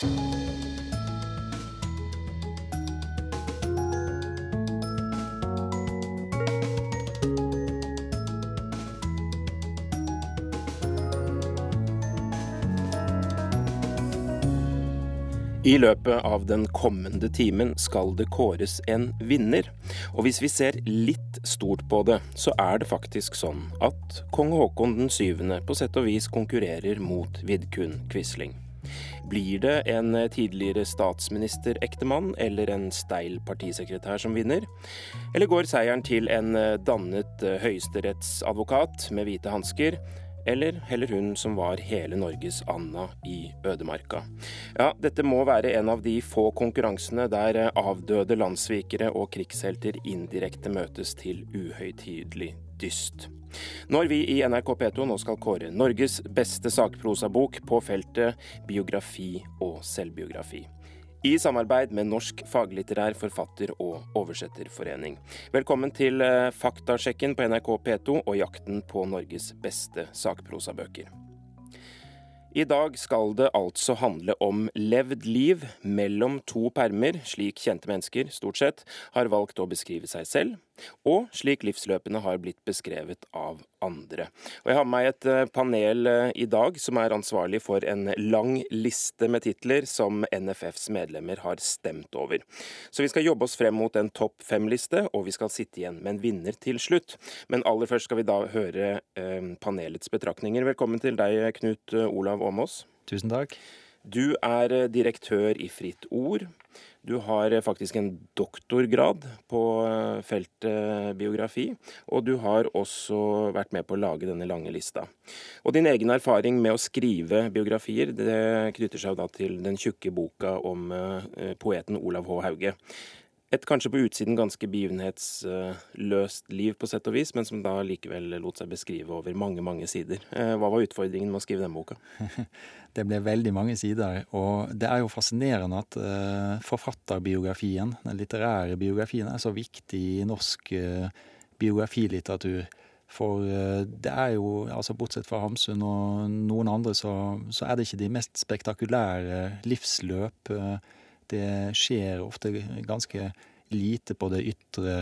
I løpet av den kommende timen skal det kåres en vinner. Og hvis vi ser litt stort på det, så er det faktisk sånn at kong Haakon den syvende på sett og vis konkurrerer mot Vidkun Quisling. Blir det en tidligere statsministerektemann eller en steil partisekretær som vinner? Eller går seieren til en dannet høyesterettsadvokat med hvite hansker? eller heller hun som var hele Norges Anna i ødemarka. Ja, dette må være en av de få konkurransene der avdøde landssvikere og krigshelter indirekte møtes til uhøytidelig dyst. Når vi i NRK P2 nå skal kåre Norges beste sakprosabok på feltet biografi og selvbiografi i samarbeid med Norsk faglitterær forfatter- og oversetterforening. Velkommen til eh, Faktasjekken på NRK P2 og jakten på Norges beste sakprosabøker. I dag skal det altså handle om levd liv mellom to permer, slik kjente mennesker, stort sett, har valgt å beskrive seg selv, og slik livsløpene har blitt beskrevet av andre. Og Jeg har med meg et eh, panel eh, i dag som er ansvarlig for en lang liste med titler som NFFs medlemmer har stemt over. Så vi skal jobbe oss frem mot en topp fem-liste, og vi skal sitte igjen med en vinner til slutt. Men aller først skal vi da høre eh, panelets betraktninger. Velkommen til deg, Knut Olav Åmås. Tusen takk. Du er direktør i Fritt Ord. Du har faktisk en doktorgrad på eh, feltet biografi, og du har også vært med på å lage denne lange lista. Og din egen erfaring med å skrive biografier det knytter seg da til den tjukke boka om eh, poeten Olav H. Hauge et kanskje på utsiden ganske begivenhetsløst liv på sett og vis, men som da likevel lot seg beskrive over mange, mange sider. Eh, hva var utfordringen med å skrive den boka? Det ble veldig mange sider, og det er jo fascinerende at uh, forfatterbiografien, den litterære biografien, er så viktig i norsk uh, biografilitteratur. For det er jo, altså bortsett fra Hamsun og noen andre, så, så er det ikke de mest spektakulære livsløp. Uh, det skjer ofte ganske lite på det ytre,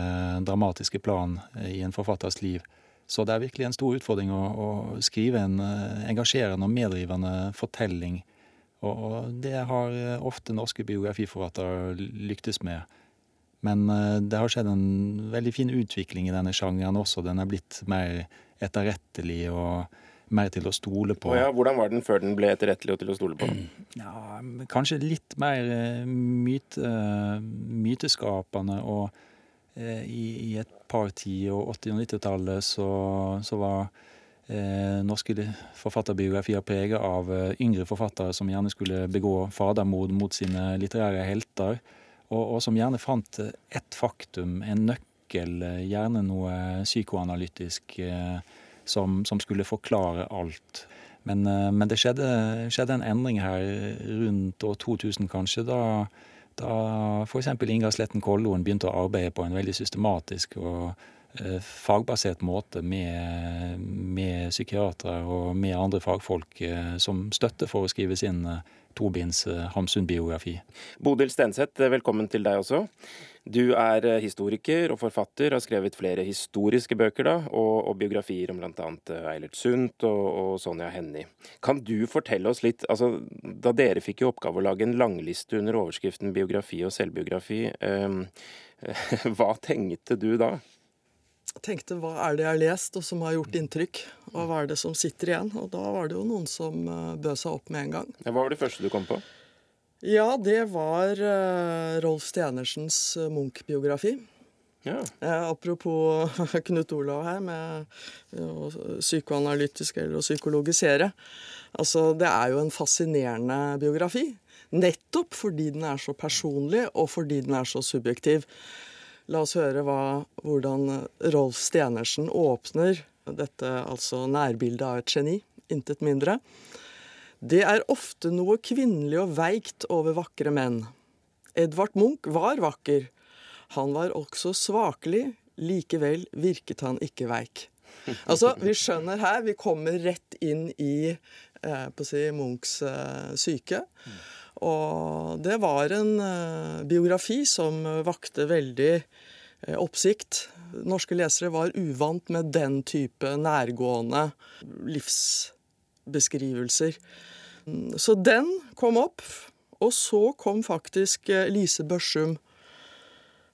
dramatiske plan eh, i en forfatters liv. Så det er virkelig en stor utfordring å, å skrive en eh, engasjerende og meddrivende fortelling. Og, og det har eh, ofte norske biografiforfattere lyktes med. Men det har skjedd en veldig fin utvikling i denne sjangeren også. Den er blitt mer etterrettelig og mer til å stole på. ja, hvordan var den før den ble etterrettelig og til å stole på? Ja, Kanskje litt mer eh, myte, myteskapende. Og eh, i, i, et par tiår, 80- og 90-tallet, så, så, var eh, norske forfatterbiografier preget av eh, yngre forfattere som gjerne skulle begå fadermord mot sine litterære helter, og, og som gjerne fant ett faktum, en nøkkel, gjerne noe psykoanalytisk. Eh, som, som skulle forklare alt. Men, eh, men det skjedde, skjedde, en endring her rundt år 2000, kanskje, da, da f.eks. Ingar Sletten Kolloen begynte å arbeide på en veldig systematisk og fagbasert måte med, med psykiatere og med andre fagfolk eh, som støtte for å skrive sin eh, tobinds eh, Hamsun-biografi. Bodil Stenseth, velkommen til deg også. Du er eh, historiker og forfatter, har skrevet flere historiske bøker da, og, og biografier om bl.a. Eh, Eilert Sundt og, og, Sonja Hennie. Kan du fortelle oss litt, altså, Da dere fikk i oppgave å lage en langliste under overskriften biografi og selvbiografi, eh, hva tenkte du da? Tenkte hva er det jeg har lest og som har gjort inntrykk, og hva er det som sitter igjen? Og da var det jo noen som eh, bød seg opp med en gang. Hva var det første du kom på? Ja, det var uh, Rolf Stenersens uh, Munch-biografi. Ja. Apropos Knut Olav her med uh, psykoanalytisk eller å psykologisere. Altså, det er jo en fascinerende biografi. Nettopp fordi den er så personlig, og fordi den er så subjektiv. La oss høre hva, hvordan Rolf Stenersen åpner dette altså nærbildet av et geni. Intet mindre. Det er ofte noe kvinnelig og veikt over vakre menn. Edvard Munch var vakker. Han var også svakelig, likevel virket han ikke veik. Altså, Vi skjønner her, vi kommer rett inn i eh, på å si, Munchs eh, syke. Og det var en uh, biografi som vakte veldig uh, oppsikt. Norske lesere var uvant med den type nærgående livsbeskrivelser. Så den kom opp. Og så kom faktisk uh, Lise Børsum,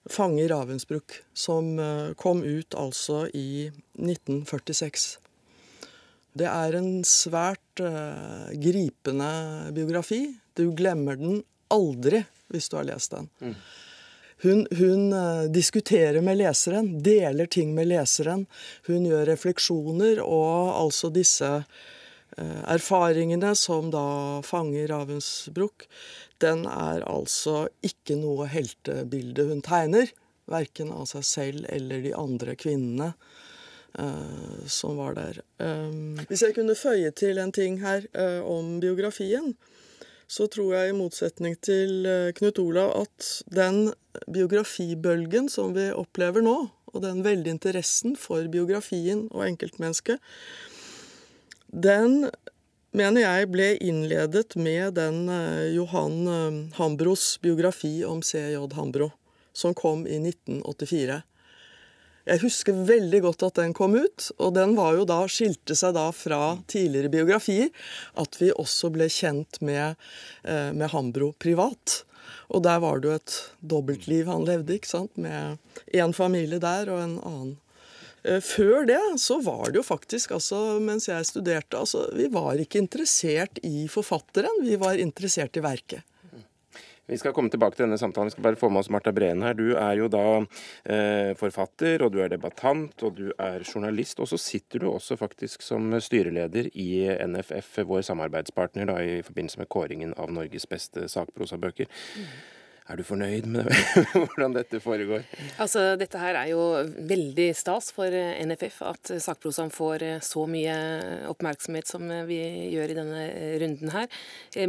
'Fange i Ravensbrück', som kom ut altså i 1946. Det er en svært uh, gripende biografi. Du glemmer den aldri hvis du har lest den. Mm. Hun, hun uh, diskuterer med leseren, deler ting med leseren. Hun gjør refleksjoner, og altså disse uh, erfaringene som da fanger Ravensbrück, den er altså ikke noe heltebilde hun tegner. Verken av seg selv eller de andre kvinnene. Uh, som var der. Um, hvis jeg kunne føye til en ting her uh, om biografien, så tror jeg i motsetning til uh, Knut Olav at den biografibølgen som vi opplever nå, og den veldige interessen for biografien og enkeltmennesket, den mener jeg ble innledet med den Johan Hambros biografi om C.J. Hambro, som kom i 1984. Jeg husker veldig godt at den kom ut, og den var jo da, skilte seg da fra tidligere biografier. At vi også ble kjent med, eh, med Hambro privat. Og der var det jo et dobbeltliv han levde, ikke sant? med én familie der og en annen. Eh, før det så var det jo faktisk, altså mens jeg studerte altså Vi var ikke interessert i forfatteren, vi var interessert i verket. Vi skal komme tilbake til denne samtalen. Vi skal bare få med oss Marta Breen her. Du er jo da eh, forfatter, og du er debattant, og du er journalist. Og så sitter du også faktisk som styreleder i NFF, vår samarbeidspartner da, i forbindelse med kåringen av Norges beste sakprosabøker. Mm. Er du fornøyd med hvordan dette foregår? Altså, Dette her er jo veldig stas for eh, NFF at sakprosaen får eh, så mye oppmerksomhet som eh, vi gjør i denne runden her.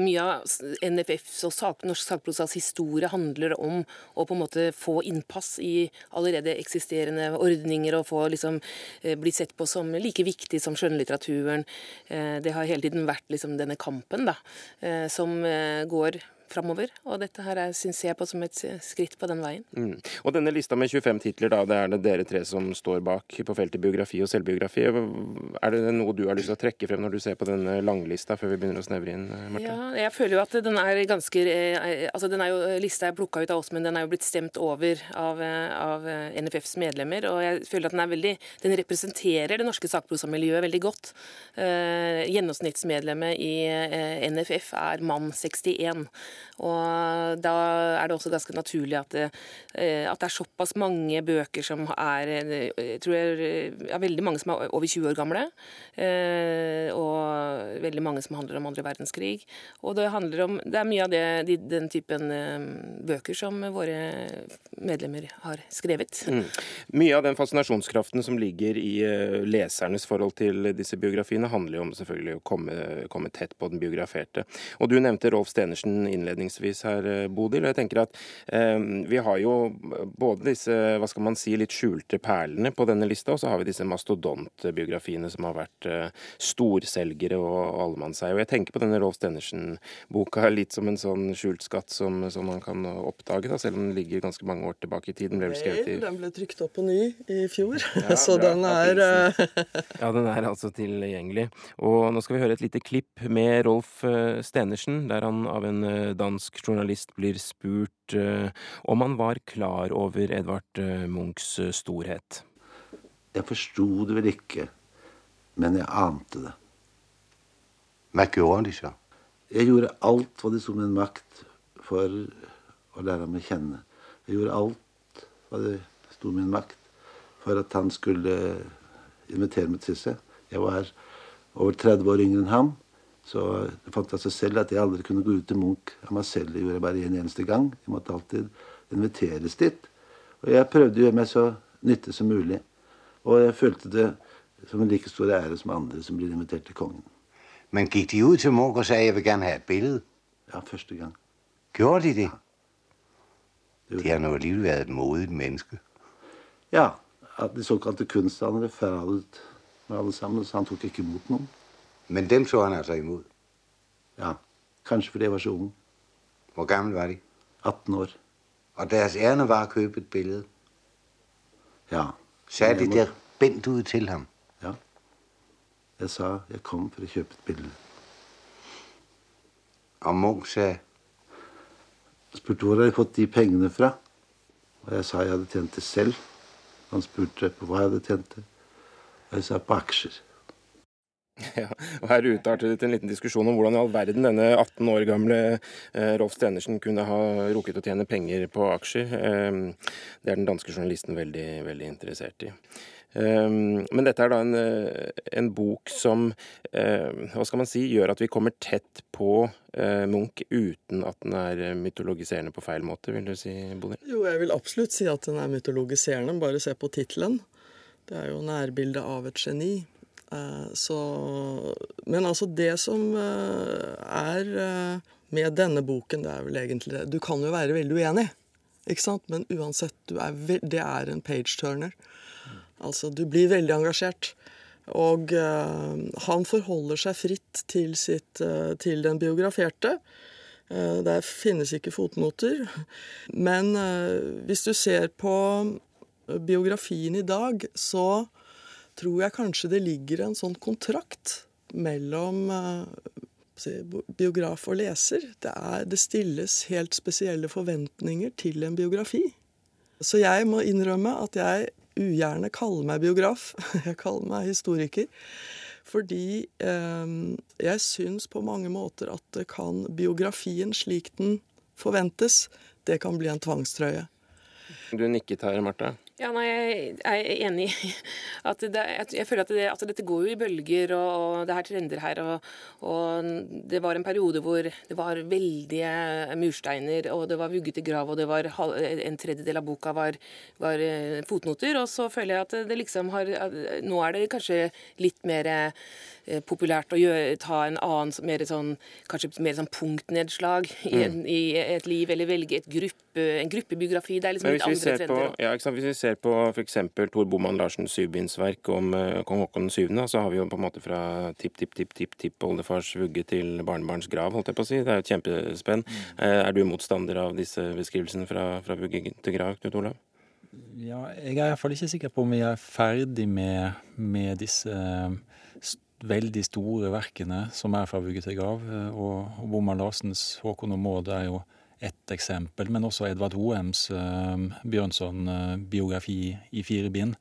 Mye av NFFs og sak, norsk sakprosas historie handler om å på en måte få innpass i allerede eksisterende ordninger og få liksom bli sett på som like viktig som skjønnlitteraturen. Det har hele tiden vært liksom denne kampen da, som går framover. Og dette her syns jeg på som et skritt på den veien. Mm. Og denne lista med 25 titler, da, det er det dere tre som står bak på feltet biografi og selvbiografi. Er det noe du har lyst til å trekke frem når du ser på denne langlista, før vi begynner å snevre inn, Marte? Ja, jeg føler jo at den er ganske eh, Altså den er jo, lista er plukka ut av oss, men den er jo blitt stemt over av, av NFFs medlemmer. Og jeg føler at den er veldig Den representerer det norske sakprosamiljøet veldig godt. Eh, gjennomsnittsmedlemmet i eh, NFF er mann 61. Og da er det også ganske naturlig at det, eh, at det er såpass mange bøker som er eh, Jeg tror jeg, er veldig mange som er over 20 år gamle. Eh, og veldig mange som handler om andre verdenskrig. Og det om Det er mye av det, den typen bøker som våre medlemmer har skrevet. Mm. Mye av den fascinasjonskraften som ligger i lesernes forhold til disse biografiene, handler jo om selvfølgelig å komme, komme tett på den biograferte. Og du nevnte Rolf Stenersen innledningsvis her, eh, Bodil. og jeg tenker at eh, Vi har jo både disse hva skal man si, litt skjulte perlene på denne lista, og så har vi disse mastodontbiografiene som har vært eh, storselgere og allemannseie. Og jeg tenker på denne Rolf Stenersen-boka litt som en sånn skjult skatt som, som man kan oppdage, da, selv om den ligger ganske mange år tilbake i tiden. Ble Nei, den ble trykt opp på ny i fjor, ja, så den er eh, Ja, den er altså tilgjengelig. Og nå skal vi høre et lite klipp med Rolf eh, Stenersen, der han av en dansk journalist blir spurt eh, om han var klar over Edvard eh, Munchs eh, storhet. Jeg forsto det vel ikke, men jeg ante det. Hva gjorde de ikke? Jeg gjorde alt hva det sto min makt for å lære ham å kjenne. Jeg gjorde alt hva det sto min makt for at han skulle invitere meg til seg. Jeg var over 30 år yngre enn ham. Så det fant seg selv at jeg aldri kunne gå ut til Munch av meg selv. Det gjorde jeg bare en eneste gang. Jeg måtte alltid inviteres dit. Og jeg prøvde å gjøre meg så nyttig som mulig. Og jeg følte det som en like stor ære som andre som blir invitert til kongen. Men gikk de ut til Munch og sa jeg vil gjerne ha et bilde? Ja, første gang. Gjorde de det? Ja. det de har nå alligevel vært et modig menneske. Ja. At de såkalte kunsthandlere fradet med alle sammen, så han tok ikke imot noen. Men dem så han altså imod. Ja. Kanskje fordi jeg var så ung. Hvor gammel var de? 18 år. Og deres ærne var å købe et billede? Ja. Sa de der bindt ud til ham? Ja. Jeg sa jeg kom for å kjøpe et bilde. Og Munch sa Spurte hvor jeg hadde fått de pengene fra. Og jeg sa jeg hadde tjent det selv. Han spurte på hva jeg hadde tjent det. Og jeg sa på aksjer. Ja, og Her utartet det til en liten diskusjon om hvordan i all verden denne 18 år gamle eh, Rolf Stenersen kunne ha rukket å tjene penger på aksjer. Eh, det er den danske journalisten veldig, veldig interessert i. Eh, men dette er da en, eh, en bok som eh, hva skal man si, gjør at vi kommer tett på Munch uten at den er mytologiserende på feil måte, vil du si, Bodil? Jo, jeg vil absolutt si at den er mytologiserende. Bare se på tittelen. Det er jo nærbildet av et geni. Eh, så Men altså, det som eh, er eh, med denne boken, det er vel egentlig det Du kan jo være veldig uenig, ikke sant? Men uansett, er det er en page-turner. Altså, du blir veldig engasjert. Og han forholder seg fritt til, sitt, til den biograferte. Der finnes ikke fotnoter. Men hvis du ser på biografien i dag, så tror jeg kanskje det ligger en sånn kontrakt mellom uh, biograf og leser. Det, er, det, stilles helt spesielle forventninger til en biografi. Så jeg må innrømme at jeg ugjerne kaller meg biograf. Jeg kaller meg historiker. Fordi eh, jeg syns på mange måter at kan biografien slik den forventes, det kan bli en tvangstrøye. Du nikket her, Martha. Ja, nei, Jeg er enig i at det, jeg føler at, det, at dette går jo i bølger, og, det er trender her. Og, og, Det var en periode hvor det var veldige mursteiner, og det var vugget i grav, og det var en tredjedel av boka var, var eh, fotnoter. Og så føler jeg at det liksom har Nå er det kanskje litt mer populært å gjøre, ta en annen, mer sånn, kanskje mer sånn punktnedslag i, en, mm. i, et liv, eller velge et gruppe, en gruppebiografi. Det er liksom litt andre trender. På, ja, Hvis vi ser på f.eks. Tor Boman Larsens syvbindsverk om uh, kong Haakon 7., så har vi jo på en måte fra tipp-tipp-tipp-tipp-oldefars vugge til barnebarns grav, holdt jeg på å si. Det er jo et kjempespenn. Mm. Uh, er du motstander av disse beskrivelsene fra, fra vugge til grav, Knut Olav? Ja, jeg er iallfall ikke sikker på om vi er ferdig med, med disse veldig store verkene som er fra vugge til grav. Eh, og, Boman Larsens 'Håkon og Maud' er jo ett eksempel, men også Edvard Hoems uh, Bjørnson-biografi i fire bind.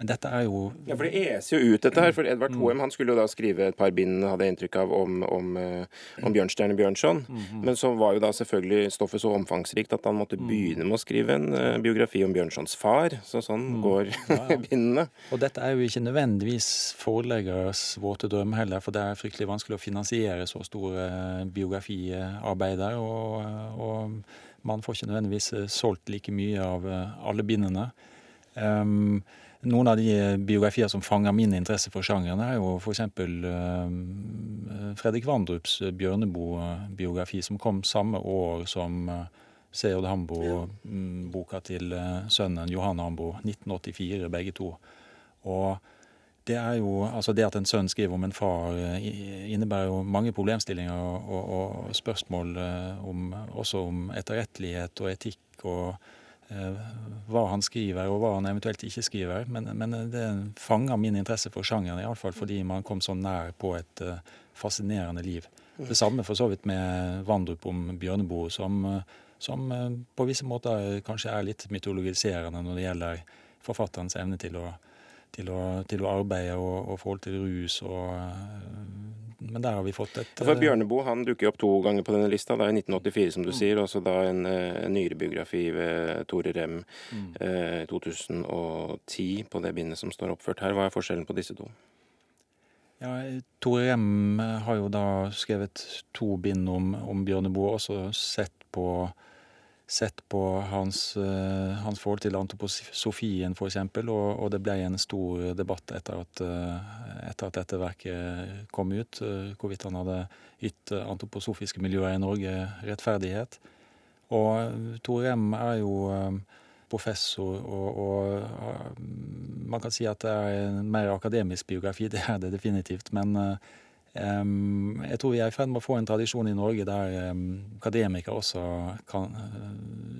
Men dette er jo Ja, for det eser jo ut, dette her. For Edvard mm. Hoem han skulle jo da skrive et par bind, hadde jeg inntrykk av, om, om, eh, om Bjørnstjerne Bjørnson. Mm -hmm. Men så var jo da selvfølgelig stoffet så omfangsrikt at han måtte mm. begynne med å skrive en uh, biografi om Bjørnsons far. Så sånn mm. går ja, ja. bindene. Og dette er jo ikke nødvendigvis forleggers våte drøm heller, for det er fryktelig vanskelig å finansiere så store biografiarbeider. Og, og man får ikke nødvendigvis solgt like mye av alle bindene. Um, noen av de biografier som fanger min interesse for sjangeren, er jo f.eks. Uh, Fredrik Vandrups Bjørneboe-biografi, som kom samme år som Seod Hambo-boka til uh, sønnen Johan Hambo, 1984, begge to. Og det er jo, altså det at en sønn skriver om en far, innebærer jo mange problemstillinger og, og, og spørsmål om, også om etterrettelighet og etikk og Eh, hva han skriver, og hva han eventuelt ikke skriver. Men, men det fanger min interesse for sjangeren, iallfall fordi man kom så nær på et uh, fascinerende liv. Det samme for så vidt med Vandrup om Bjørneboe, som, som uh, på visse måter kanskje er litt mytologiserende når det gjelder forfatterens evne til å, til å, til å arbeide og, og forhold til rus og men der har vi fått et For eh, Bjørneboe han dukker opp to ganger på denne lista. Det er i 1984, som du sier, og så da en, eh, en nyere biografi ved Tore Rem mm. eh, 2010 på det bindet som står oppført her. Hva er forskjellen på disse to? Ja, Tore Rem har jo da skrevet to bind om, om Bjørneboe, også sett på sett på hans, uh, hans forhold til antroposofien, f.eks., og, og det ble en stor debatt etter at, uh, etter at dette verket kom ut, uh, hvorvidt han hadde gitt antroposofiske miljøer i Norge rettferdighet. Og Tore M er jo professor, og, og, man kan si at det er en mer akademisk biografi, det er det definitivt. men jeg tror vi er i ferd med å få en tradisjon i Norge der akademikere også kan,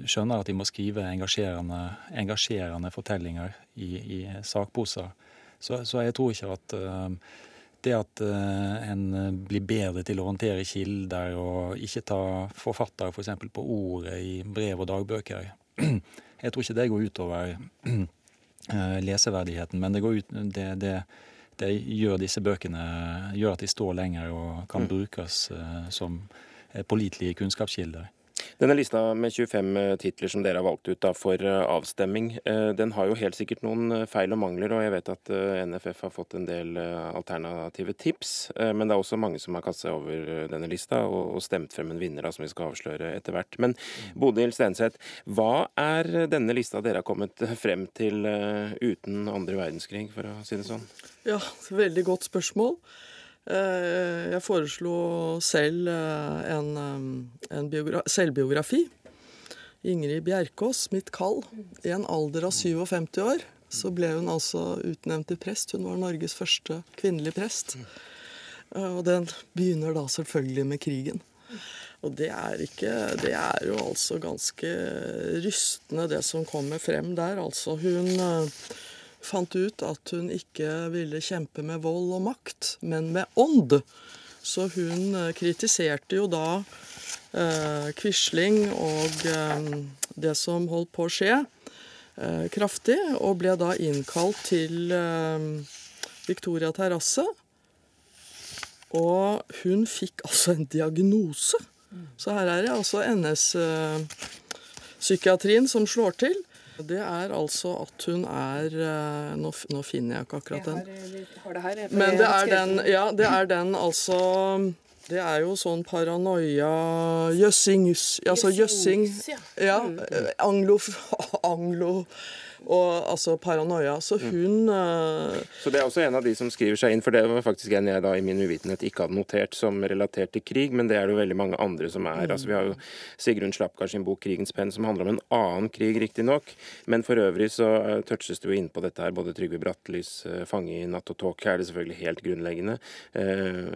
skjønner at de må skrive engasjerende, engasjerende fortellinger i, i sakposer. Så, så, jeg tror ikke at det at en blir bedre til å håndtere kilder og ikke ta forfattere f.eks. For på ordet i brev og dagbøker Jeg tror ikke det går utover leseverdigheten, men det, ut, det, det det gjør disse bøkene gjør at de står lenger og kan mm. brukes eh, som eh, pålitelige kunnskapskilder. Denne lista med 25 eh, titler som dere har valgt ut da, for avstemming, den har jo helt sikkert noen feil og mangler, og jeg vet at NFF har fått en del alternative tips. Men det er også mange som har kastet seg over denne lista og stemt frem en vinner da, som vi skal avsløre etter hvert. Men Bodil Stenseth, hva er denne lista dere har kommet frem til uten andre verdenskrig, for å si det sånn? Ja, veldig godt spørsmål. Eh, jeg foreslo selv eh, en, eh, en selvbiografi. Ingrid Bjerkås, mitt kall. I en alder av 57 år så ble hun altså utnevnt til prest. Hun var Norges første kvinnelige prest. Og den begynner da selvfølgelig med krigen. Og det er, ikke, det er jo altså ganske rystende, det som kommer frem der. Altså hun fant ut at hun ikke ville kjempe med vold og makt, men med ånd. Så hun eh, kritiserte jo da eh, Quisling og eh, det som holdt på å skje, eh, kraftig, og ble da innkalt til eh, Victoria terrasse. Og hun fikk altså en diagnose. Så her er det altså NS-psykiatrien eh, som slår til. Det er altså at hun er eh, Nå, nå finner jeg ikke akkurat den. Det her. Men det er den, ja, det er den altså det er jo sånn paranoia Jøssing Altså jøssing. Ja. Mm. Anglo... anglo og altså paranoia. Så mm. hun mm. Så det er også en av de som skriver seg inn, for det var faktisk en jeg da i min uvitenhet ikke hadde notert som relatert til krig, men det er det jo veldig mange andre som er. Mm. Altså Vi har jo Sigrun Slapgard sin bok 'Krigens penn', som handler om en annen krig, riktignok. Men for øvrig så uh, touches det jo inn på dette her. Både Trygve Brattelis uh, 'Fange i natt og tåke' er det selvfølgelig helt grunnleggende.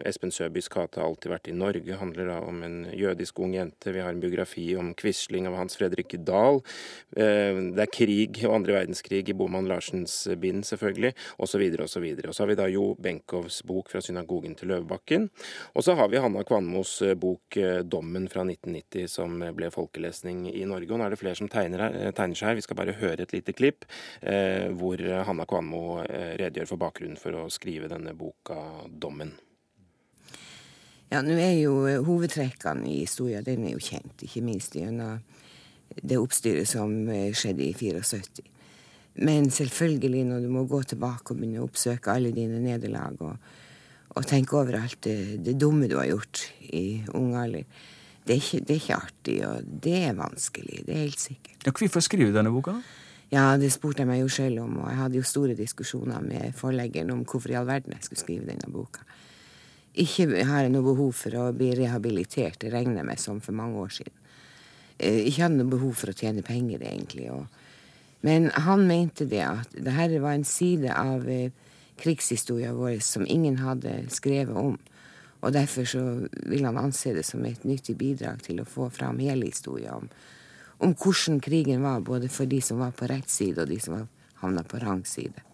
Espen Søbys 'Kate har alltid vært i Norge' handler da om en jødisk ung jente. Vi har en biografi om Quisling av Hans Fredrik Dahl. det er krig og andre verdenskrig i Boman Larsens bind, selvfølgelig, osv. osv. Og så har vi da Jo Benkows bok 'Fra synagogen til Løvebakken'. Og så har vi Hanna Kvanmos eh, bok eh, 'Dommen' fra 1990, som ble folkelesning i Norge. Og nå er det flere som tegner, eh, tegner seg her. Vi skal bare høre et lite klipp eh, hvor Hanna Kvanmo redegjør for bakgrunnen for å skrive denne boka 'Dommen'. Ja, nå er jo hovedtrekkene i historien den er jo kjent, ikke minst gjennom det oppstyret som skjedde i 74. Men selvfølgelig, når du må gå tilbake og begynne å oppsøke alle dine nederlag og, og tenke over alt det, det, dumme du har gjort i ung alder, det er, ikke, det er, ikke, artig, og det er vanskelig. Det er helt sikkert. Ja, hvorfor skriver du denne boka? Ja, det spurte jeg meg jo selv om, og jeg hadde jo store diskusjoner med forleggeren om hvorfor i all verden jeg skulle skrive denne boka. Ikke har jeg noe behov for å bli rehabilitert, det regner jeg med som for mange år siden. Eh, ikke hadde noe behov for å tjene penger, egentlig. og men han mente det at dette var en side av eh, krigshistoria vår som ingen hadde skrevet om. Og derfor så vil han anse det som et nyttig bidrag til å få fram hele historia om, om hvordan krigen var, både for de som var på rett side, og de som havna på rang side.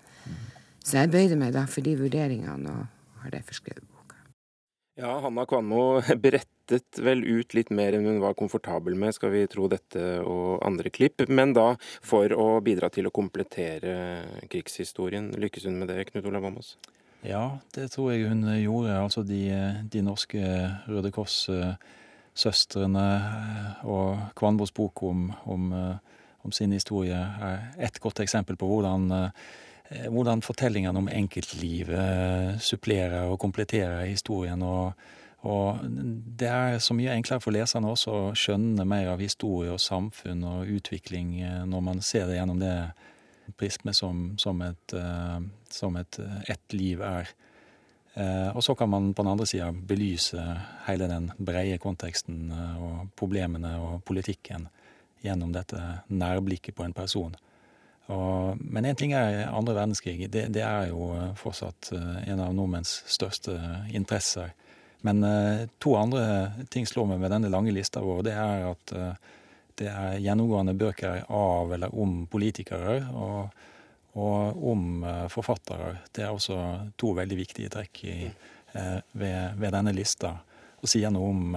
Så jeg bøyde meg da for de vurderingene, og har derfor skrevet boka. Ja, Hanna Kvanmo beretter hentet vel ut litt mer enn hun var komfortabel med, skal vi tro dette og andre klipp. Men da for å bidra til å komplettere krigshistorien. Lykkes hun med det, Knut Olav Åmås? Ja, det tror jeg hun gjorde. Altså de, de norske Røde Kors-søstrene og Kvanbos bok om, om, om, sin historie er et godt eksempel på hvordan hvordan fortellingene om enkeltlivet supplerer og kompletterer historien. og og det er så mye enklere for leserne også å skjønne mer av historie og samfunn og utvikling eh, når man ser det gjennom det prismet som, som, et, uh, som et, ett liv er. Og så kan man på den andre sida belyse hele den breie konteksten og problemene og politikken gjennom dette nærblikket på en person. Og, men én ting er andre verdenskrig. Det, det, er jo fortsatt en av nordmenns største interesser. Men to andre ting slår meg med denne lange lista vår. Det er at det er gjennomgående bøker av eller om politikere. og og om forfattere. Det er også to veldig viktige trekk i, ved, ved, denne lista. Og sier noe om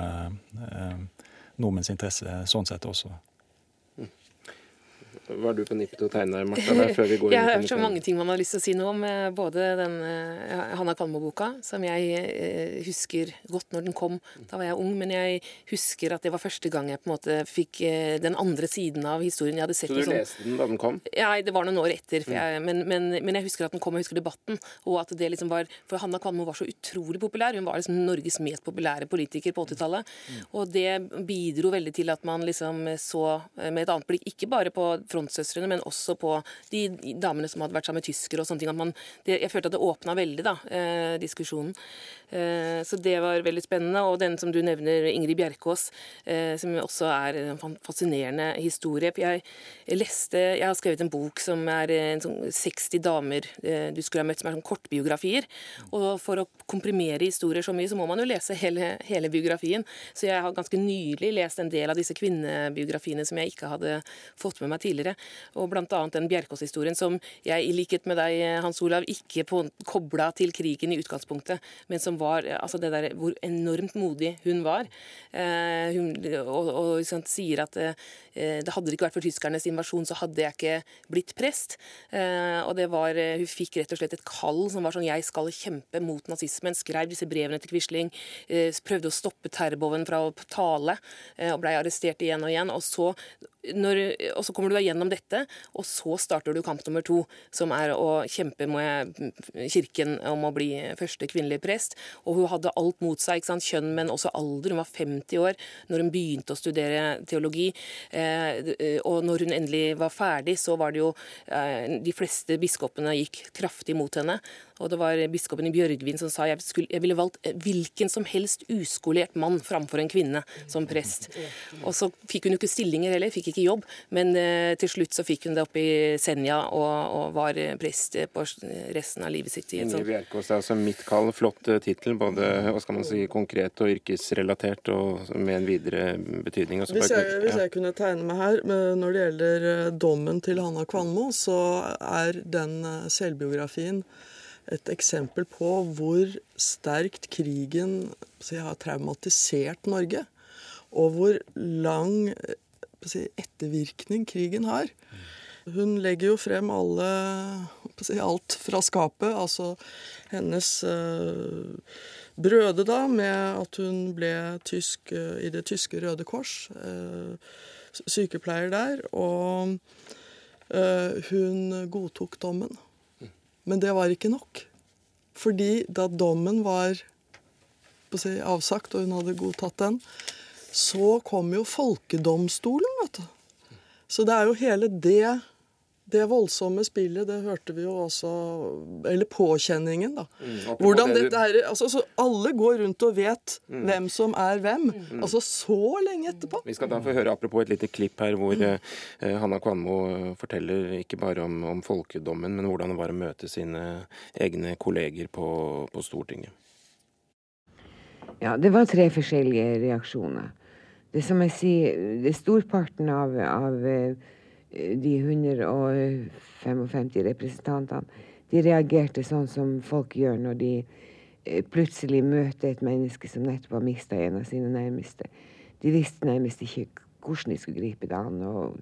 nordmenns interesse sånn sett også. Var du på nippet til å tegne Martha? før vi går Jeg har hørt så mange ting man har lyst til å si noe om. Eh, både den uh, Hanna Kalmo-boka, som jeg uh, husker godt når den kom. Da var jeg ung, men jeg husker at det var første gang jeg på en måte fikk uh, den andre siden av historien. Jeg hadde sett så du sånn, leste den da den kom? Ja, det var noen år etter. Jeg, men, men, men, jeg husker at den kom, jeg husker debatten. og at det liksom var, For Hanna Kalmo var så utrolig populær. Hun var liksom Norges mest populære politiker på 80-tallet. Og det bidro veldig til at man liksom så med et annet blikk, ikke bare på frontsøstrene, men også på de damene som hadde vært sammen med tyskere og sånne ting. Man, det, jeg følte at det åpna veldig, da, eh, diskusjonen. Eh, så det var veldig spennende. Og den som du nevner, Ingrid Bjerkås, eh, som også er en fascinerende historie. Jeg leste Jeg har skrevet en bok som er en sånn 60 damer eh, du skulle ha møtt, som er sånn kortbiografier. Og for å komprimere historier så mye, så må man jo lese hele, hele biografien. Så jeg har ganske nylig lest en del av disse kvinnebiografiene som jeg ikke hadde fått med meg tidligere. Og bl.a. den Bjerkås-historien som jeg, i likhet med deg, Hans Olav, ikke kobla til krigen i utgangspunktet, men som var altså det der, hvor enormt modig hun var. Eh, hun, og, og liksom, sier at eh, det hadde det ikke vært for tyskernes invasjon, så hadde jeg ikke blitt prest. Eh, og det var, eh, Hun fikk rett og slett et kall som var sånn 'jeg skal kjempe mot nazismen'. Skrev disse brevene til Quisling. Eh, prøvde å stoppe Terboven fra å tale, eh, og blei arrestert igjen og igjen. og så når, og så kommer du deg gjennom dette, og så starter du kamp nummer to, som er å kjempe med kirken om å bli første kvinnelige prest. Og hun hadde alt mot seg, ikke sant? kjønn, men også alder. Hun var 50 år når hun begynte å studere teologi. Eh, og når hun endelig var ferdig, så var det jo eh, De fleste biskopene gikk kraftig mot henne. Og det var biskopen i Bjørgvin som sa jeg, skulle, jeg ville valgt hvilken som helst uskolert mann framfor en kvinne som prest. Og så fikk hun jo ikke stillinger heller, fikk ikke jobb, men uh, til slutt så fikk hun det opp i Senja og, og, var prest på resten av livet sitt. I Ingrid Bjerkås, det er altså mitt kall, flott tittel, både hva skal man si, konkret og yrkesrelatert, og med en videre betydning. Hvis jeg, hvis, jeg, kunne tegne meg her, når det gjelder dommen til Hanna Kvanmo, så er den selvbiografien et eksempel på hvor sterkt krigen har traumatisert Norge. Og hvor lang ettervirkning krigen har. Hun legger jo frem alle, alt fra skapet. Altså hennes uh, brøde, da, med at hun ble tysk uh, i det tyske Røde Kors. Sykepleier der. Og hun godtok dommen. Men det var ikke nok. Fordi da dommen var si, avsagt, og hun hadde godtatt den, så kom jo folkedomstolen, vet du. Så det er jo hele det det voldsomme spillet, det hørte vi jo også Eller påkjenningen, da. Mm, Hvordan dette er, altså, så Alle går rundt og vet mm. hvem som er hvem. Mm. Altså så lenge etterpå. Vi skal da få høre apropos et lite klipp her hvor mm. eh, Hanna Kvanmo eh, forteller ikke bare om, om, folkedommen, men hvordan det var å møte sine egne kolleger på, på Stortinget. Ja, det var tre forskjellige reaksjoner. Det som jeg sier, det storparten av, av eh, de 155 representantene, de reagerte sånn som folk gjør når de eh, plutselig møter et menneske som nettopp har mista en av sine nærmeste. De visste nærmest ikke hvordan de skulle gripe det an. Og,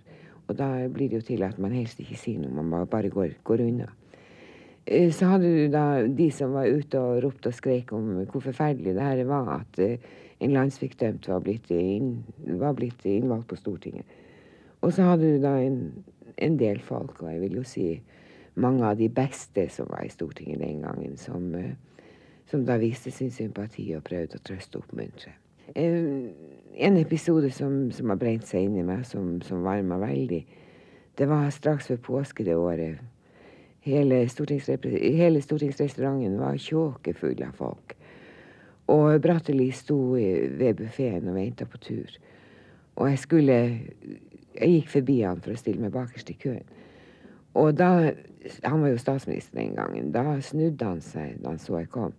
og, da blir det jo til at man helst ikke sier noe, man bare går, går unna. Eh, så hadde du da de som var ute og ropte og skrek om hvor forferdelig det her var, at eh, en landssvikdømt var blitt, inn, var blitt innvalgt på Stortinget. Og så hadde du da en, en, del folk, og jeg vil jo si mange av de beste som var i Stortinget den gangen, som, eh, som da viste sin sympati og prøvde å trøste og oppmuntre. En episode som, som har brent seg inn i meg, som, som varma veldig, det var straks før påske det året. Hele, hele stortingsrestauranten var kjåkefull av folk. Og Bratteli sto ved buffeen og venta på tur. Og jeg skulle jeg gikk forbi han for å stille meg bakerst i køen. Og da Han var jo statsminister den gangen. Da snudde han seg da han så jeg kom.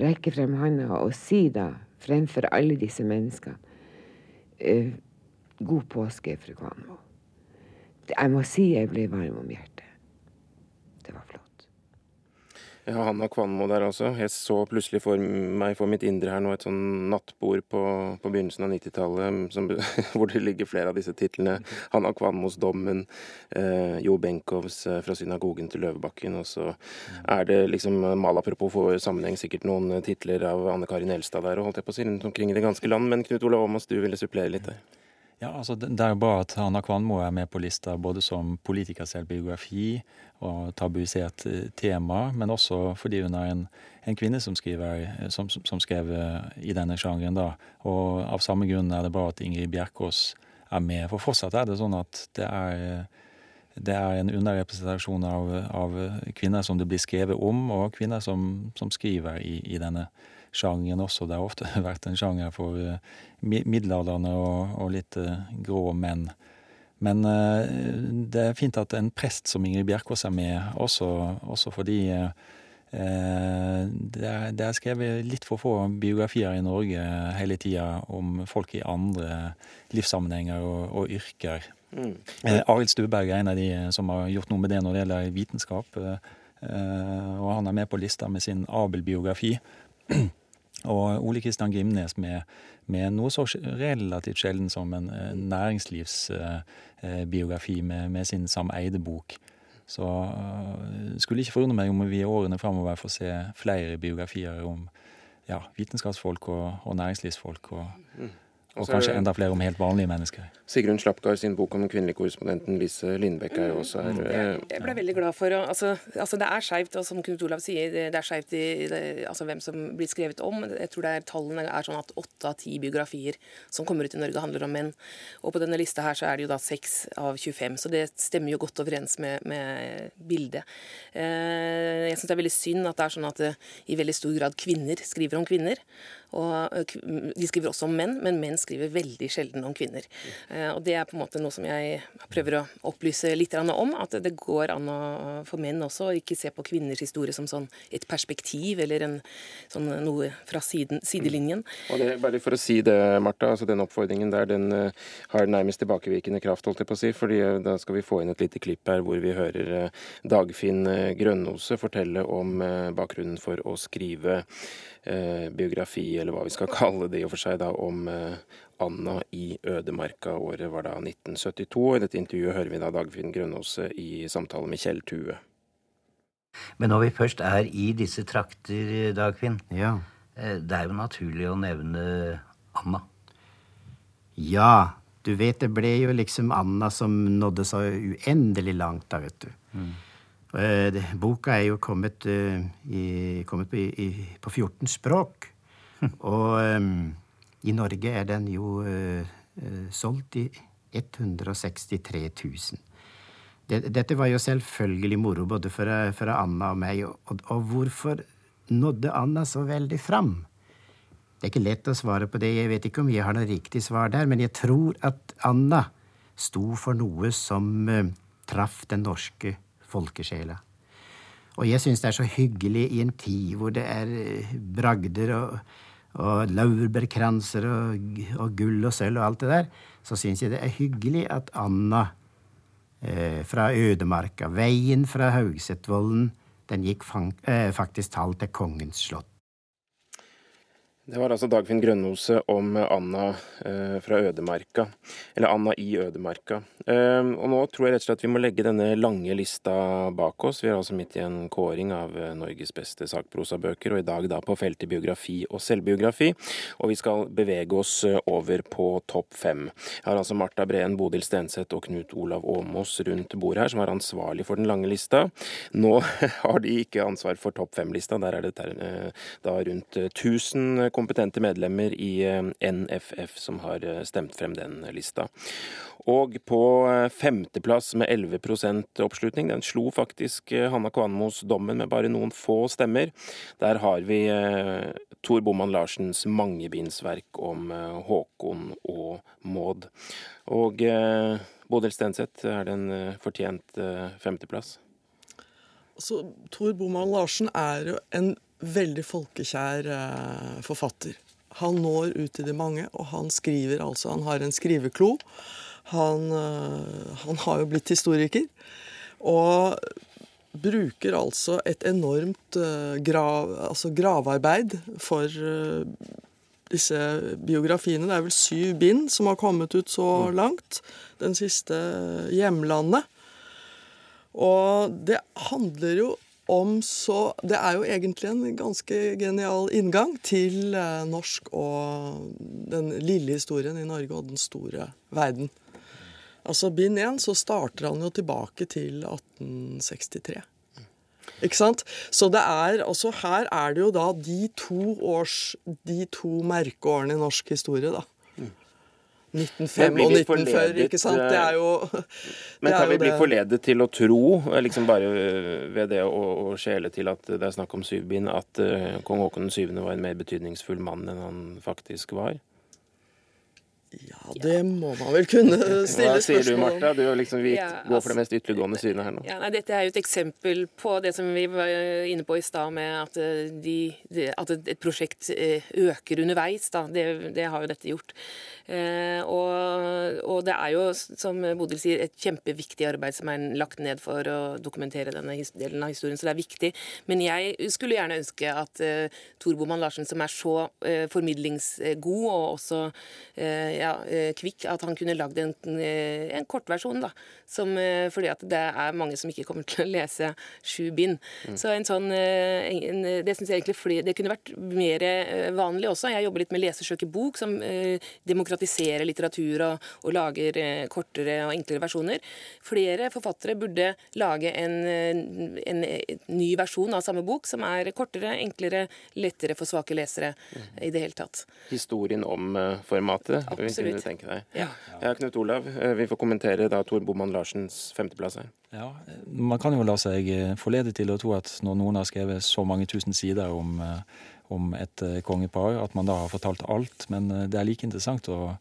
Rekke frem handa og si da, fremfor alle disse menneskene uh, God påske, fru Kvanmo. Jeg må si jeg ble varm om hjertet. Det var flott. Ja, Hanna Kvanmo der også. Jeg så plutselig for meg for mitt indre her nå et sånn nattbord på, på begynnelsen av 90-tallet hvor det ligger flere av disse titlene. Hanna Kvanmos 'Dommen', eh, Jo Benkows eh, 'Fra synagogen til Løvebakken'. Og så er det liksom malapropos for sammenheng sikkert noen titler av Anne Karin Elstad der, og holdt jeg på å si rundt omkring i det ganske land. Men Knut Olav Åmås, du ville supplere litt der? Ja, altså Det er jo bra at Hanna Kvanmo er med på lista både som politikers selvbiografi og tabuisert eh, tema, men også fordi hun er en, en kvinne som, skriver, som, som, skrev eh, i denne sjangeren. da. Og Av samme grunn er det bra at Ingrid Bjerkås er med. For fortsatt er det sånn at det er, det er en underrepresentasjon av, av, kvinner som det blir skrevet om, og kvinner som, som skriver i, i denne sjangeren også. Det har ofte vært en sjanger for eh, middelaldrende og, og litt grå menn. Men eh, det er fint at en prest som Ingrid Bjerkås er med, også, også fordi eh, det er, det er, skrevet litt for få biografier i Norge hele tida om folk i andre livssammenhenger og, og yrker. Mm. Eh, Arild Stuberg er en av de som har gjort noe med det når det gjelder vitenskap. og han er med på lista med sin Abel-biografi. Og Ole Kristian Grimnes med, med, noe så relativt sjelden som en, en næringslivsbiografi eh, med, med, sin Sam Eide-bok. Så uh, skulle ikke forundre meg om vi i årene framover får se flere biografier om ja, vitenskapsfolk og, og næringslivsfolk. og Og kanskje enda flere om helt vanlige mennesker. Sigrun Slapgard sin bok om den kvinnelige korrespondenten Lise Lindbekk er jo også her. Mm. Jeg, jeg ble veldig glad for altså, altså, det er skeivt, og som Knut Olav sier, det er skeivt i det, altså, hvem som blir skrevet om. Jeg tror det er, tallene er sånn at åtte av ti biografier som kommer ut i Norge, handler om menn. Og på denne lista her så er det jo da seks av 25, så det stemmer jo godt overens med, med bildet. Eh, jeg syns det er veldig synd at det er sånn at eh, i veldig stor grad kvinner skriver om kvinner. Og De skriver også om menn, men menn skriver veldig sjelden om kvinner. Eh, og Det er på en måte noe som jeg prøver å opplyse litt om. At det går an for menn også å ikke se på kvinners historie som sånn et perspektiv eller en, sånn noe fra siden, sidelinjen. Og det, bare for å si det, Martha, altså Den oppfordringen der den har nærmest tilbakevirkende kraft, holdt jeg på å si. fordi Da skal vi få inn et lite klipp her hvor vi hører Dagfinn Grønnose fortelle om bakgrunnen for å skrive Eh, biografi, eller hva vi skal kalle det i og for seg, da, om eh, Anna i ødemarka. Året var da 1972. og I dette intervjuet hører vi da Dagfinn Grønnåse i samtale med Kjell Tue. Men når vi først er i disse trakter, Dagfinn, ja. Eh, det er jo naturlig å nevne Anna. Ja, du vet det ble jo liksom Anna som nådde så uendelig langt, da, vet du. Mm. Eh, boka er jo kommet, eh, i, kommet på, i, på, 14 språk. Og um, i Norge er den jo uh, solgt i 163 000. dette var jo selvfølgelig moro både for, for Anna og meg. Og, og, hvorfor nådde Anna så veldig fram? Det er ikke lett å svare på det. Jeg vet ikke om jeg har noe riktig svar der, men jeg tror at Anna sto for noe som uh, traff den norske folkesjela. Og jeg syns det er så hyggelig i en tid hvor det er eh, bragder og, og laurbærkranser og, og, gull og sølv og alt det der, så syns jeg det er hyggelig at Anna eh, fra ødemarka, veien fra Haugsetvollen, den gikk fang, eh, faktisk talt til Kongens slott. Det var altså Dagfinn Grønnose om Anna eh, fra Ødemarka, eller Anna i Ødemarka. Eh, og nå tror jeg rett og slett vi må legge denne lange lista bak oss. Vi er altså midt i en kåring av eh, Norges beste sakprosabøker, og i dag da på feltet biografi og selvbiografi. Og vi skal bevege oss over på topp fem. Jeg har altså Marta Breen, Bodil Stenseth og Knut Olav Åmås rundt bordet her, som er ansvarlig for den lange lista. Nå har de ikke ansvar for topp fem-lista, der er det da rundt 1000 kompetente medlemmer i NFF som har stemt frem den lista. Og på eh, femteplass med 11% oppslutning, den slo faktisk eh, Hanna Kvanmos dommen med bare noen få stemmer. Der har vi eh, Tor Boman Larsens mangebindsverk om Håkon og Maud. Og Bodil Stenseth, er det en fortjent femteplass? Altså, Tor Boman Larsen er jo en veldig folkekjær forfatter. Han når ut til de mange, og han skriver altså Han har en skriveklo. Han, han har jo blitt historiker. Og bruker altså et enormt eh, grav, altså gravarbeid for uh, disse biografiene. Det er vel syv bind som har kommet ut så mm. langt. Den siste uh, 'Hjemlandet'. Og det handler jo om så Det er jo egentlig en ganske genial inngang til norsk og den lille historien i Norge og den store verden. Altså bind én, så starter han jo tilbake til 1863. Ikke sant? Så det er altså Her er det jo da de to års De to merkeårene i norsk historie, da. 1905 og 1940, ikke sant? Det er jo det Men kan vi bli forledet til å tro, liksom bare ved det å, å skjele til at det er snakk om syv bind, at kong Haakon 7. var en mer betydningsfull mann enn han faktisk var? Ja, det må man vel kunne stille Hva sier du, Martha? Du liksom vi ja, altså, går for det mest ytterliggående synet her nå. Ja, nei, dette er jo et eksempel på det som vi var inne på i stad, med at, eh, de, de, at, et prosjekt eh, øker underveis. Da. Det, det har jo dette gjort. Eh, og, og, det er jo, som Bodil sier, et kjempeviktig arbeid som er lagt ned for å dokumentere denne delen av historien, så det er viktig. Men jeg skulle gjerne ønske at eh, Tor Boman Larsen, som er så eh, formidlingsgod og også eh, ja, eh, kvikk, at han kunne lagd en, eh, en kortversjon. da, som, fordi at det er mange som ikke kommer til å lese sju bind. Mm. Så en sånn, en, Det synes jeg egentlig fordi, det kunne vært mer vanlig også. Jeg jobber litt med Lesesøk i bok, som demokratiserer litteratur og, og lager eh, kortere og enklere versjoner. Flere forfattere burde lage en, en, ny versjon av samme bok, som er kortere, enklere, lettere for svake lesere mm. i det hele tatt. Historien om formatet, Absolutt. kunne tenke deg. Ja. ja, Knut Olav, uh, vi får kommentere da Tor Boman Larsens femteplass her. Ja, Man kan jo la seg forlede til å tro at når noen har skrevet så mange tusen sider om uh, om et eh, kongepar, at man da har fortalt alt. Men eh, det er like interessant å,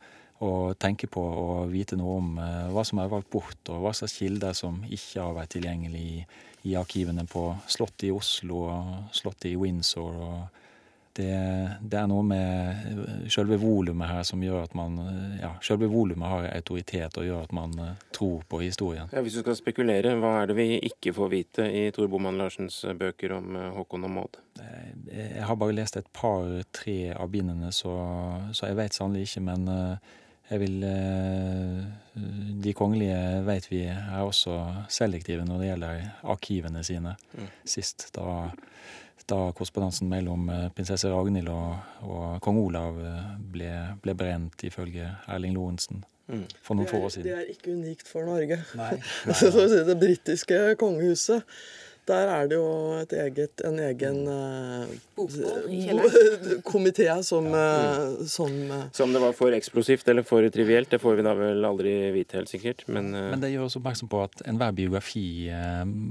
å tenke på og vite noe om eh, hva som er valgt bort, og hva slags kilder som ikke har vært tilgjengelig i, i arkivene på Slottet i Oslo og Slottet i Windsor. og det, det, er noe med selve volumet her som gjør at man ja, selve volumet har autoritet og gjør at man tror på historien. Ja, Hvis du skal spekulere, hva er det vi ikke får vite i Tor Boman Larsens bøker om Håkon og Maud? Jeg har bare lest et par-tre av bindene, så, så jeg vet sannelig ikke. Men jeg vil De kongelige vet vi er også selektive når det gjelder arkivene sine. Mm. Sist da da korrespondansen mellom eh, prinsesse Ragnhild og, og kong Olav eh, ble, ble, brent, ifølge Erling Lorentzen. Mm. For noen få år siden. Det er ikke unikt for Norge. Nei. Nei. det britiske kongehuset der er det jo et eget, en egen uh, komité som, uh, som uh, Som det var for eksplosivt eller for trivielt, det får vi da vel aldri vite helt sikkert. Men, men det gjør oss oppmerksom på at enhver biografi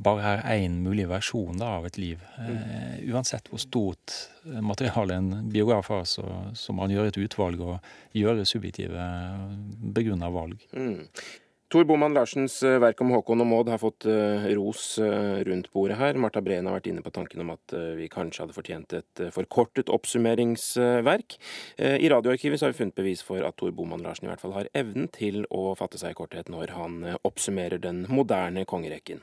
bare er én mulig versjon da, av et liv. Mm. uansett hvor stort materiale en biograf har, så, så må han gjøre et utvalg og gjøre subjektive begrunna valg. Mm. Tor Boman Larsens eh, verk om Håkon og Maud har fått uh, ros uh, rundt bordet her. Marta Breen har vært inne på tanken om at vi kanskje hadde fortjent et forkortet oppsummeringsverk. I Radioarkivet har vi funnet bevis for at Tor Boman Larsen i hvert fall har evnen til å fatte seg i korthet når han oppsummerer den moderne kongerekken.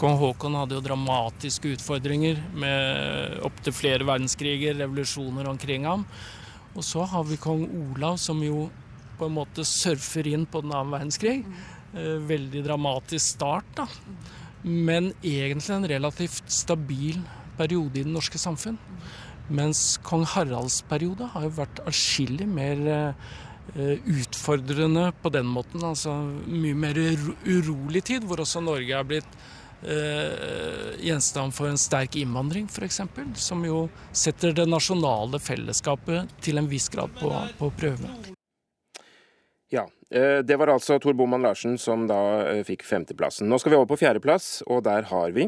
Kong Haakon hadde jo dramatiske utfordringer med opptil flere verdenskriger, revolusjoner omkring ham. Og så har vi kong Olav, som jo på en måte surfer inn på den annen verdenskrig. Eh, veldig dramatisk start, da. Men egentlig en relativt stabil periode i det norske samfunn. Mens kong Haralds periode har jo vært atskillig mer eh, utfordrende på den måten. Altså mye mer urolig tid, hvor også Norge er blitt eh, gjenstand for en sterk innvandring, f.eks. Som jo setter det nasjonale fellesskapet til en viss grad på, på prøve. Ja, eh, Det var altså Tor Boman Larsen som da eh, fikk femteplassen. Nå skal vi over på fjerdeplass, og der har vi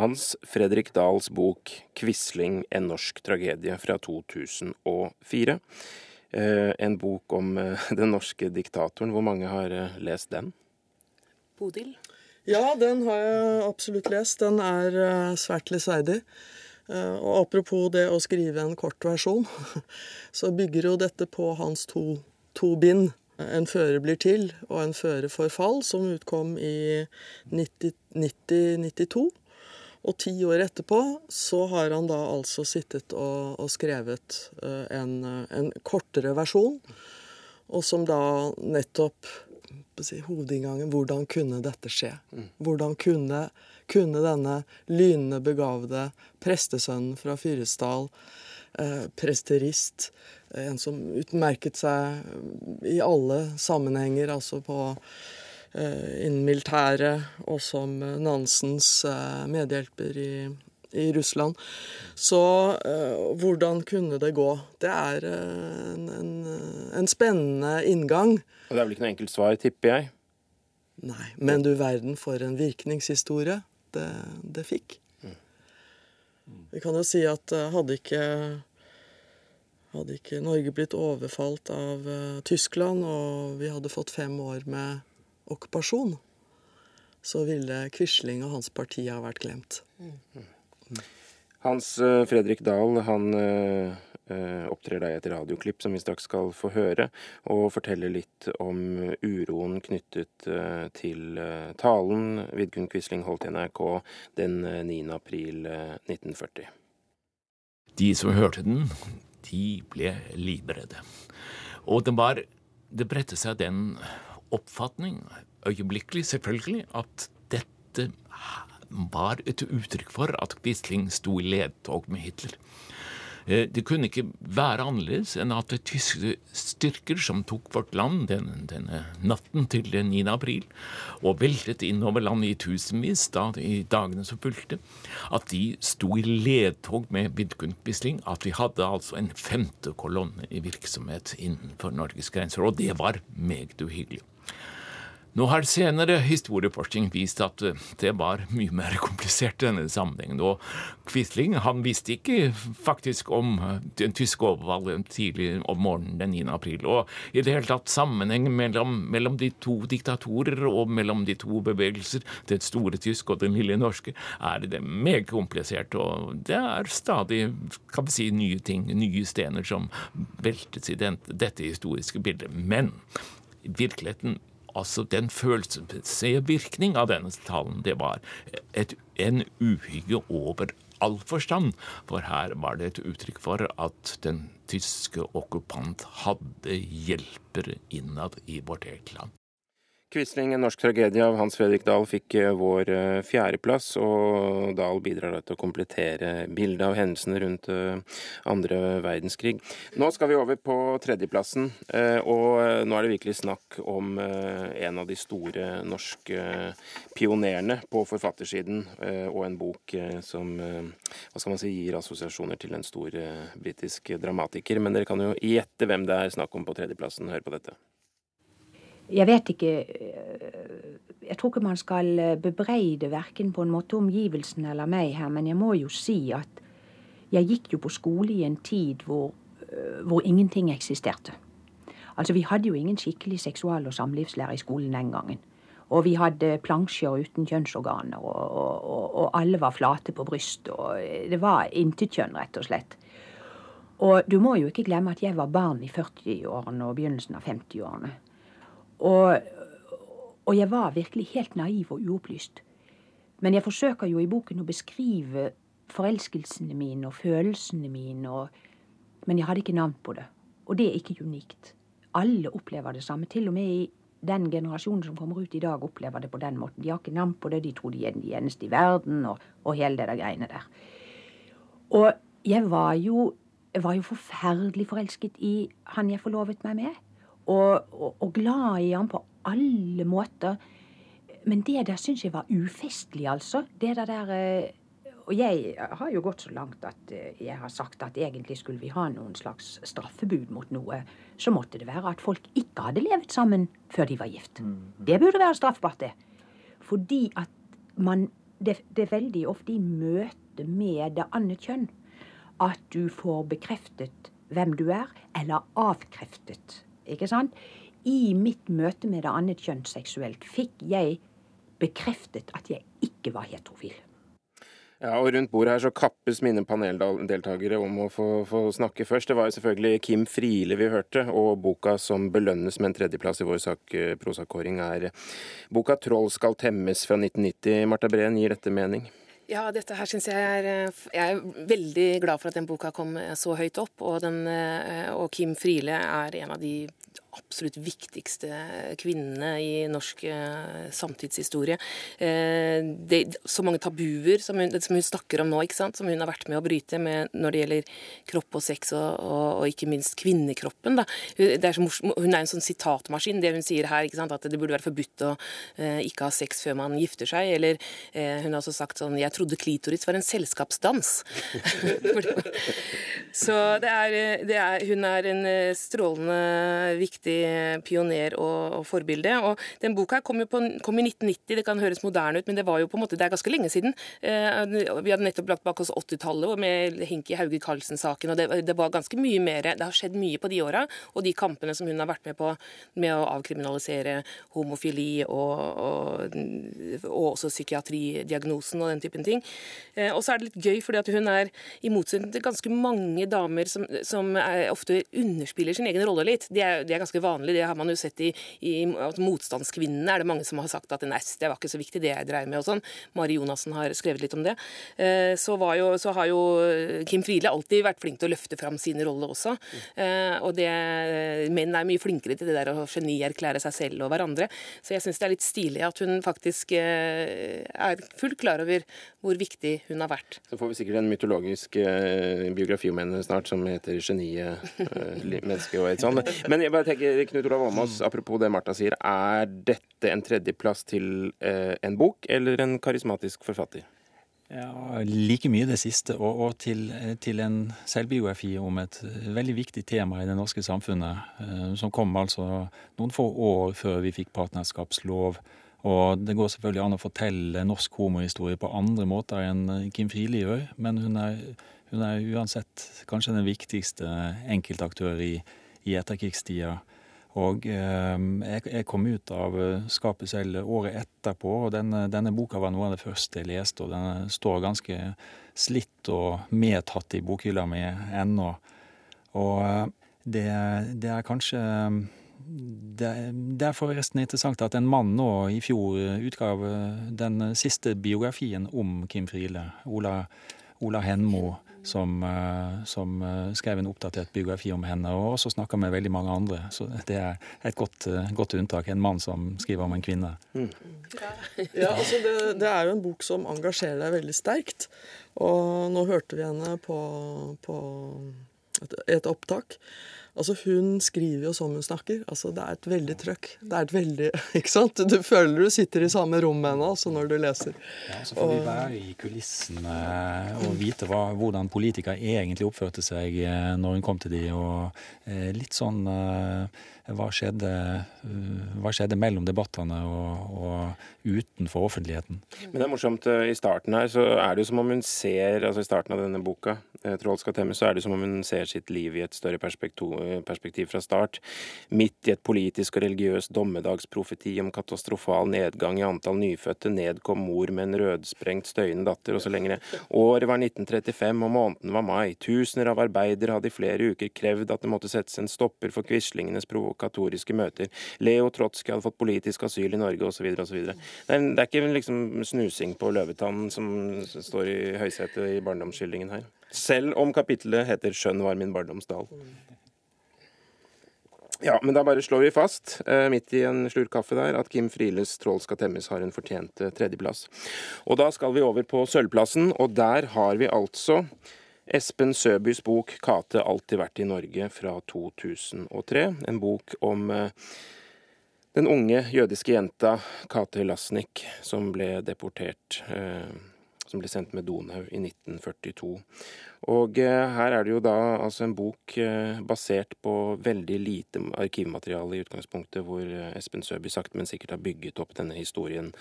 Hans Fredrik Dahls bok 'Quisling en norsk tragedie' fra 2004. En bok om den norske diktatoren. Hvor mange har lest den? Bodil? Ja, den har jeg absolutt lest. Den er svært lesverdig. Og apropos det å skrive en kort versjon, så bygger jo dette på hans to, to bind. En føre blir til og En føre for fall, som utkom i 90-92. Og ti år etterpå så har han da altså sittet og, og skrevet uh, en, en, kortere versjon, og som da nettopp si, Hovedinngangen Hvordan kunne dette skje? Mm. Hvordan kunne, kunne denne lynende begavede prestesønnen fra Fyresdal, presterist, en som utmerket seg i alle sammenhenger, altså på eh, innen militæret og som Nansens eh, medhjelper i, i Russland. Så uh, hvordan kunne det gå? Det er uh, en, en, en, spennende inngang. Og Det er vel ikke noe enkelt svar, tipper jeg? Nei, men du verden for en virkningshistorie det, det fikk. Mm. Vi kan jo si at hadde ikke hadde ikke Norge blitt overfalt av uh, Tyskland, og vi hadde fått fem år med okkupasjon, så ville Quisling og hans parti ha vært glemt. Mm. Hans uh, Fredrik Dahl han uh, opptrer deg i et radioklipp som vi straks skal få høre, og forteller litt om uroen knyttet til talen Vidkun Quisling holdt i NRK den 9. april 1940. De som hørte den, de ble livredde. Og det var Det bredte seg den oppfatning, øyeblikkelig selvfølgelig, at dette var et uttrykk for at Quisling sto i ledtog med Hitler. Eh, det kunne ikke være annerledes enn at tyske styrker som tok vårt land denne, denne natten til 9. april, og veltet innover landet i tusenvis da, i dagene som fulgte, at de sto i ledtog med Vidkun Quisling, at vi hadde altså en femte kolonne i virksomhet innenfor Norges grenser. Og det var meget uhyggelig. Nå har senere historieforskning vist at eh, det var mye mer komplisert i denne sammenhengen. Og Quisling han visste ikke faktisk om eh, den tyske overfallet tidlig om morgenen den 9. april. Og i det hele tatt sammenhengen mellom, mellom, de to diktatorer og mellom de to bevegelser, den store tyske og den lille norske, er det meget komplisert. Og det er stadig kan vi si, nye ting, nye stener som veltes i den, dette historiske bildet. Men virkeligheten altså den følelsesmessige virkning av denne talen, det var et, en uhygge over all forstand. For her var det et uttrykk for at den tyske okkupant hadde hjelpere innad i vårt eget land. Quisling, en norsk tragedie av Hans Fredrik Dahl, fikk eh, vår eh, fjerdeplass. Og Dahl bidrar da til å komplettere bildet av hendelsene rundt eh, andre verdenskrig. Nå skal vi over på tredjeplassen, og nå er det virkelig snakk om en av de store norske pionerene på forfattersiden, og en bok som hva skal man si, gir assosiasjoner til en stor britisk dramatiker. Men dere kan jo gjette hvem det er snakk om på tredjeplassen. Hør på dette. Jeg vet ikke øh, Jeg tror ikke man skal øh, bebreide verken på en måte omgivelsene eller meg her, men jeg må jo si at jeg gikk jo på skole i en tid hvor, øh, hvor ingenting eksisterte. Altså, vi hadde jo ingen skikkelig seksual- og samlivslære i skolen den gangen. Og vi hadde plansjer uten kjønnsorganer, og, og, og alle var flate på brystet, og det var intetkjønn, rett og slett. Og du må jo ikke glemme at jeg var barn i 40-årene og begynnelsen av 50-årene. Og, og jeg var virkelig helt naiv og uopplyst. Men jeg forsøker jo i boken å beskrive forelskelsene mine og følelsene mine, og, men jeg hadde ikke navn på det. Og det er ikke unikt. Alle opplever det samme. Til og med i den generasjonen som kommer ut i dag, opplever det på den måten. De har ikke navn på det, de tror de er de eneste i verden, og, og hele det der greiene der. Og jeg var jo, jeg var jo forferdelig forelsket i han jeg forlovet meg med og, og, og glad i han på alle måter. Men det der syns jeg var ufestlig, altså. Det der der Og jeg har jo gått så langt at eh, jeg har sagt at egentlig skulle vi ha noen slags straffebud mot noe, så måtte det være at folk ikke hadde levd sammen før de var gift. Mm. Det burde være straffbart, det. Fordi at man det, det, er veldig ofte i møte med det andre kjønn at du får bekreftet hvem du er, eller avkreftet. Ikke sant? I mitt møte med det annet kjønn seksuelt fikk jeg bekreftet at jeg ikke var heterofil. Ja, og Rundt bordet her så kappes mine paneldeltakere om å få, få, snakke først. Det var jo selvfølgelig Kim Friele vi hørte, og boka som belønnes med en tredjeplass i vår sak, eh, prosakåring, er boka 'Troll skal temmes' fra 1990. Marta Breen, gir dette mening? Ja, dette her syns jeg er eh, Jeg er veldig glad for at den boka kom så høyt opp. Og, den, eh, og Kim Friele er en av de absolutt viktigste kvinnene i norsk eh, samtidshistorie. Eh, det, så mange tabuer som hun, som hun, snakker om nå, ikke sant? som hun har vært med å bryte med når det gjelder kropp og sex, og, og, og ikke minst kvinnekroppen. Er morsom, hun er en sånn sitatmaskin. Det hun sier her, ikke sant? at det burde være forbudt å eh, ikke ha sex før man gifter seg. Eller hun har også sagt sånn Jeg trodde klitoris var en selskapsdans. så det er, det er, hun er en strålende viktig viktig pioner og, og forbilde. Og den boka kom jo på, kom i 1990, det kan høres moderne ut, men det var jo på en måte, det er ganske lenge siden. Eh, vi hadde nettopp lagt bak oss 80-tallet med Henki Hauge Karlsen-saken, og det, det, var ganske mye mer Det har skjedd mye på de åra, og de kampene som hun har vært med på med å avkriminalisere homofili og, og, og også psykiatridiagnosen og den typen ting. Eh, og så er det litt gøy, fordi hun er i motsetning til ganske mange damer som, som er, ofte underspiller sin egen rolle litt. De er, de er ganske ganske vanlig. Det har man jo sett i, i Motstandskvinnene er det mange som har sagt at nei, det var ikke så viktig det jeg dreier med og sånn. Mari Jonassen har skrevet litt om det. Eh, så, jo, så, har jo Kim Friele alltid vært flink til å løfte fram sine roller også. Eh, og det, menn er mye flinkere til det der å genierklære seg selv og hverandre. Så jeg syns det er litt stilig at hun faktisk eh, er fullt klar over hvor viktig hun har vært. Så får vi sikkert en mytologisk biografi om henne snart som heter 'Geniet, menneske' og et sånt. Men jeg bare tenker Knut Olav Åmås, apropos det Martha sier. Er dette en tredjeplass til eh, en bok eller en karismatisk forfatter? Ja, Like mye det siste, og, og til, til, en selvbiografi om et veldig viktig tema i det norske samfunnet, eh, som kom altså noen få år før vi fikk partnerskapslov. Og det går selvfølgelig an å fortelle norsk homohistorie på andre måter enn Kim Friele gjør, men hun er, hun er uansett kanskje den viktigste enkeltaktør i, i etterkrigstida. Og eh, jeg, jeg, kom ut av eh, skapet selv året etterpå, og denne, denne, boka var noe av det første jeg leste. Og den står ganske slitt og medtatt i bokhylla mi ennå. Og eh, det, det, er kanskje det, det, er forresten interessant at en mann nå i fjor utgav den siste biografien om Kim Friele, Ola, Ola Henmo som, eh, som, eh, skrev en oppdatert biografi om henne, og også snakka med veldig mange andre. Så det er et godt, eh, godt unntak. En mann som skriver om en kvinne. Mm. Ja, altså det, det, er jo en bok som engasjerer deg veldig sterkt. Og nå hørte vi henne på, på et, et opptak. Altså, Hun skriver jo som hun snakker. Altså, Det er et veldig trøkk. Det er et veldig, ikke sant? Du føler du sitter i samme rom med henne altså, når du leser. Ja, Så får vi være i kulissene og vite hva, hvordan politikere egentlig oppførte seg eh, når hun kom til de, og eh, litt sånn eh, hva skjedde, hva skjedde, mellom debattene og, og, utenfor offentligheten. Men det er morsomt. I starten her så er det jo som om hun ser altså i starten av denne boka, 'Troll skal temmes', så er det som om hun ser sitt liv i et større perspektiv perspektiv fra start. Midt i et politisk og religiøst dommedagsprofeti om katastrofal nedgang i antall nyfødte, nedkom mor med en rødsprengt, støyende datter, og så lenger. Året var 1935, og måneden var mai. Tusener av arbeidere hadde i flere uker krevd at det måtte settes en stopper for quislingenes provokatoriske møter. Leo Trotskij hadde fått politisk asyl i Norge, osv. osv. Det, det er ikke liksom snusing på løvetannen som står i høysetet i barndomsskildringen her. Selv om kapittelet heter 'Skjønn var min barndomsdal'. Ja, men da bare slår vi fast, eh, midt i en slurk kaffe der, at Kim Frieles 'Trål skal temmes' har en fortjent eh, tredjeplass. Og da skal vi over på sølvplassen, og der har vi altså Espen Søbys bok 'Kate alltid vært i Norge' fra 2003. En bok om eh, den unge jødiske jenta Kate Lasnik som ble deportert. Eh, som ble sendt med Donau i 1942. Og eh, her er det jo da altså en bok eh, basert på veldig lite arkivmateriale i utgangspunktet, hvor eh, Espen Søby sakte, men sikkert har bygget opp denne historien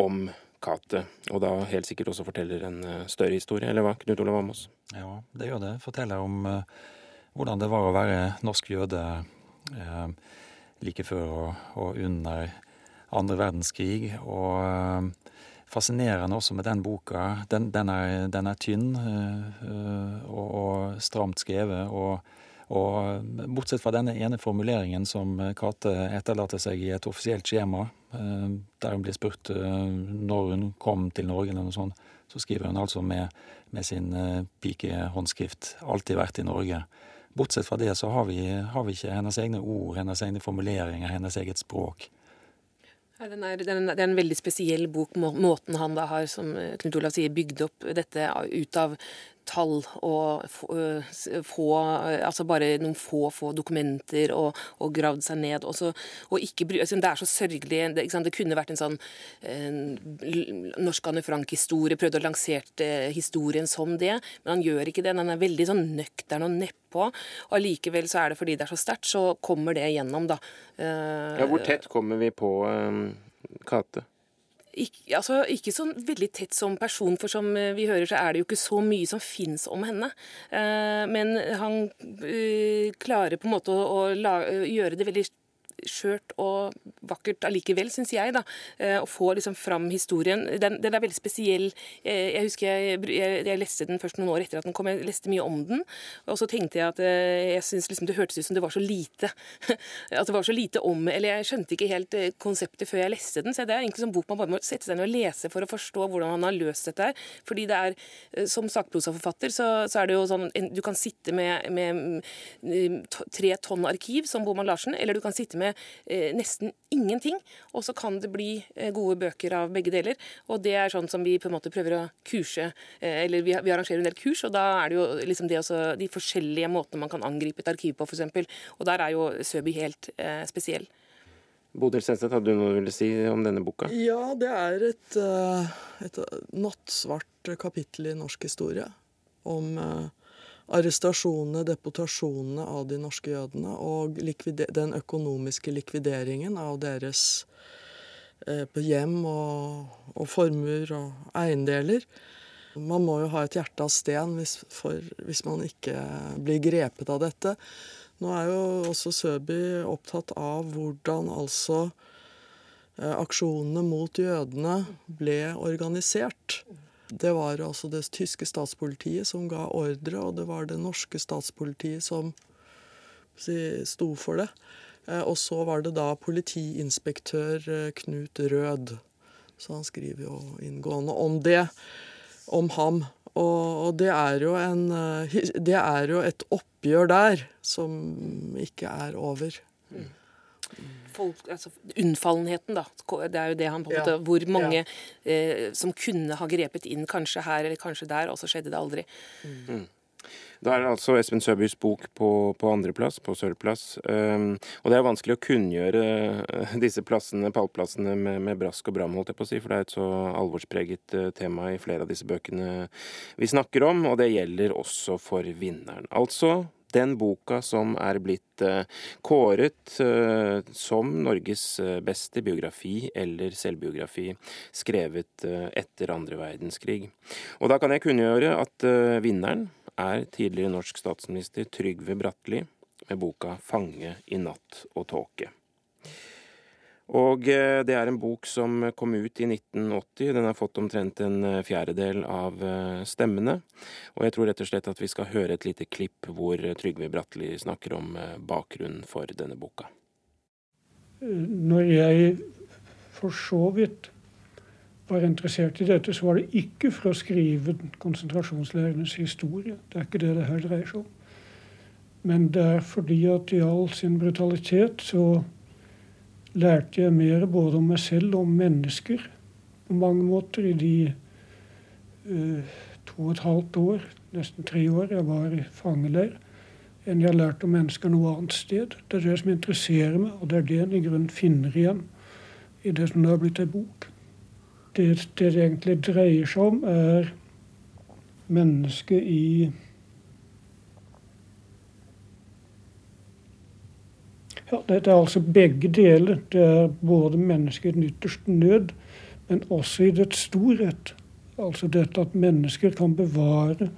om Kate. Og da helt sikkert også forteller en større historie, eller hva, Knut Olav Amos? Ja, det gjør det. Forteller om hvordan det var å være norsk jøde like før og, og, under andre verdenskrig. Og fascinerende også med den boka. Den, den, er, den er, tynn eh, og, og, stramt skrevet. og og bortsett fra denne ene formuleringen som Kate etterlater seg i et offisielt skjema, der hun blir spurt når hun kom til Norge, eller noe sånt, så skriver hun altså med, med sin pikehåndskrift 'alltid vært i Norge'. Bortsett fra det så har vi, har vi ikke hennes egne ord, hennes egne formuleringer, hennes eget språk. Ja, den er, den, det er en veldig spesiell bok, måten han da har, som Knut Olav sier, bygd opp dette ut av tall og få Altså bare noen få, få dokumenter og, og gravd seg ned. Og, så, og ikke, altså det er så sørgelig. Det, det, kunne vært en sånn eh, norsk Anne Frank-historie, prøvde å lansere historien som det, men han gjør ikke det. Den er veldig sånn nøktern og nedpå. Og allikevel så er det fordi det er så sterkt, så kommer det gjennom, da. Eh, ja, hvor tett kommer vi på um, Kate? Ikke, altså, ikke sånn veldig tett som person, for som eh, vi hører, så er det jo ikke så mye som fins om henne. Eh, men han eh, klarer på en måte å, å gjøre det veldig skjørt og vakkert allikevel, syns jeg. da, eh, Å få liksom fram historien. Den, den, er veldig spesiell. Jeg husker jeg, jeg, jeg, leste den først noen år etter at den kom. Jeg leste mye om den. Og så tenkte jeg at eh, jeg syns liksom det hørtes ut som det var så lite. At det var så lite om Eller jeg skjønte ikke helt eh, konseptet før jeg leste den. Så det er egentlig sånn bok man bare må sette seg ned og lese for å forstå hvordan han har løst dette her. Fordi det er, som sakprosaforfatter, så, så er det jo sånn Du kan sitte med, med mm, tre tonn arkiv som Boman Larsen, eller du kan sitte med eh, nesten ingenting. Og så kan det bli eh, gode bøker av begge deler. Og det er sånn som vi på en måte prøver å kurse, eh, eller vi, vi, arrangerer en del kurs, og da er det jo liksom det også, de forskjellige måtene man kan angripe et arkiv på, f.eks. Og der er jo Søby helt eh, spesiell. Bodil Stenseth, hadde du noe du ville si om denne boka? Ja, det er et, eh, et nattsvart kapittel i norsk historie. Om uh, arrestasjonene, deportasjonene av de norske jødene og den økonomiske likvideringen av deres eh, hjem og, og, formuer og eiendeler. Man må jo ha et hjerte av sten hvis, for, hvis man ikke blir grepet av dette. Nå er jo også Søby opptatt av hvordan altså eh, aksjonene mot jødene ble organisert. Det var altså det tyske statspolitiet som ga ordre, og det var det norske statspolitiet som sto for det. Eh, og så var det da politiinspektør eh, Knut Rød. Så han skriver jo inngående om det, om ham. Og, det, er en, eh, det er jo et oppgjør der som ikke er over. Mm folk, altså, unnfallenheten, da. Det er jo det han på en måte, Hvor mange ja. eh, som kunne ha grepet inn, kanskje her eller kanskje der, og så skjedde det aldri. Mm. Da er det altså Espen Søbys bok på, på andreplass, på sølvplass. Um, og det er vanskelig å kunngjøre uh, disse plassene, pallplassene med, med, brask og bram, holdt jeg på å si, for det er et så alvorspreget uh, tema i flere av disse bøkene vi snakker om, og det gjelder også for vinneren. Altså den boka som er blitt eh, kåret eh, som Norges eh, beste biografi eller selvbiografi skrevet etter andre verdenskrig. Og da kan jeg kunngjøre at vinneren er tidligere norsk statsminister Trygve Bratteli med boka 'Fange i natt og tåke'. Og eh, det er en bok som kom ut i 1980. Den har fått omtrent en eh, fjerdedel av eh, stemmene. Og jeg tror rett og slett at vi skal høre et lite klipp hvor Trygve Bratteli snakker om bakgrunnen for denne boka. Når jeg for så vidt var interessert i dette, så var det ikke for å skrive konsentrasjonsleirenes historie. Det er ikke det det her dreier seg om. Men det er fordi at i all sin brutalitet så lærte jeg mer både om meg selv og om mennesker på mange måter i de uh, to og et halvt år, nesten tre år jeg var i fangeleir, enn jeg har lært om mennesker noe annet sted. Det er det som interesserer meg, og det er det en i grunnen finner igjen i det som nå har blitt ei bok. Det, det det egentlig dreier seg om, er mennesket i Ja, det er altså begge deler. Det er både mennesket i den ytterste nød, men også i dets storhet. Altså dette at mennesker kan bevare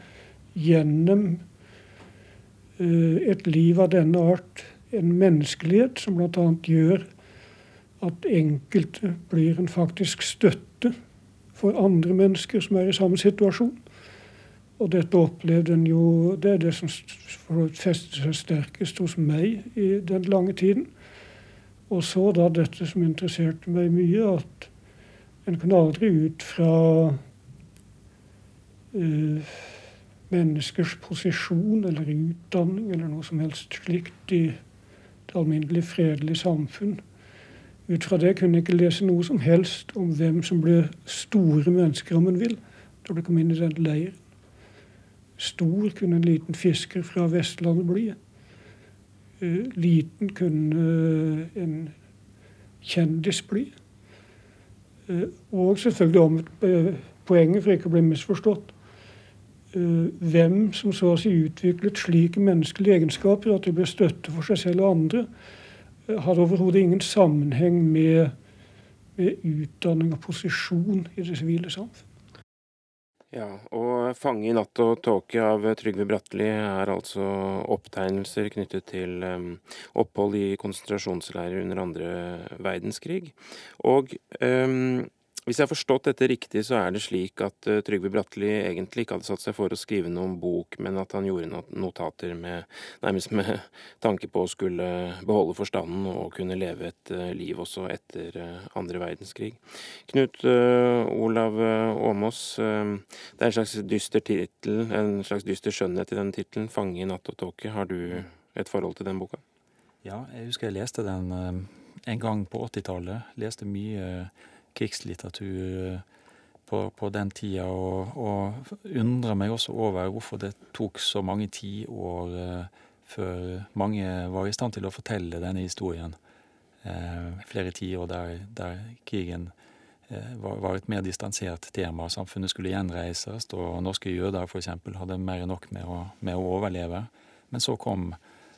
gjennom et liv av denne art en menneskelighet som bl.a. gjør at enkelte blir en faktisk støtte for andre mennesker som er i samme situasjon. Og dette opplevde en jo Det er det som festet seg sterkest hos meg i den lange tiden. Og så da dette som interesserte meg mye, at en kunne aldri ut fra uh, menneskers posisjon eller utdanning eller noe som helst slikt i det alminnelige fredelige samfunn. Ut fra det kunne jeg ikke lese noe som helst om hvem som ble store mennesker, om en vil, da du kom inn i den leiren. Stor kunne en liten fisker fra Vestlandet bli. Uh, liten kunne uh, en kjendis bli. Uh, og selvfølgelig om poenget, for ikke å bli misforstått. hvem som så å si utviklet slike menneskelige egenskaper at de ble støtte for seg selv og andre, hadde overhodet ingen sammenheng med, med utdanning og posisjon i det sivile samfunn. Ja, og 'Fange i natt og tåke' av Trygve Bratteli er altså opptegnelser knyttet til um, opphold i konsentrasjonsleirer under andre verdenskrig. Og um, hvis jeg har forstått dette riktig, så er det slik at uh, Trygve Bratteli egentlig ikke hadde satt seg for å skrive noen bok, men at han gjorde notater med, nærmest med tanke på å skulle beholde forstanden og kunne leve et uh, liv også etter uh, andre verdenskrig. Knut Olav Åmås, det er en slags dyster tittel, en slags dyster skjønnhet i den tittelen, 'Fange i natt og tåke'. Har du et forhold til den boka? Ja, jeg husker jeg leste den en gang på 80-tallet. Leste mye krigslitteratur eh, på, på den tida, og, og, undrer meg også over hvorfor det tok så mange tiår eh, før mange var i stand til å fortelle denne historien. Eh, flere tiår der, der krigen eh, var, var, et mer distansert tema. Samfunnet skulle gjenreises, og norske jøder f.eks. hadde mer enn nok med å, med å, overleve. Men så kom,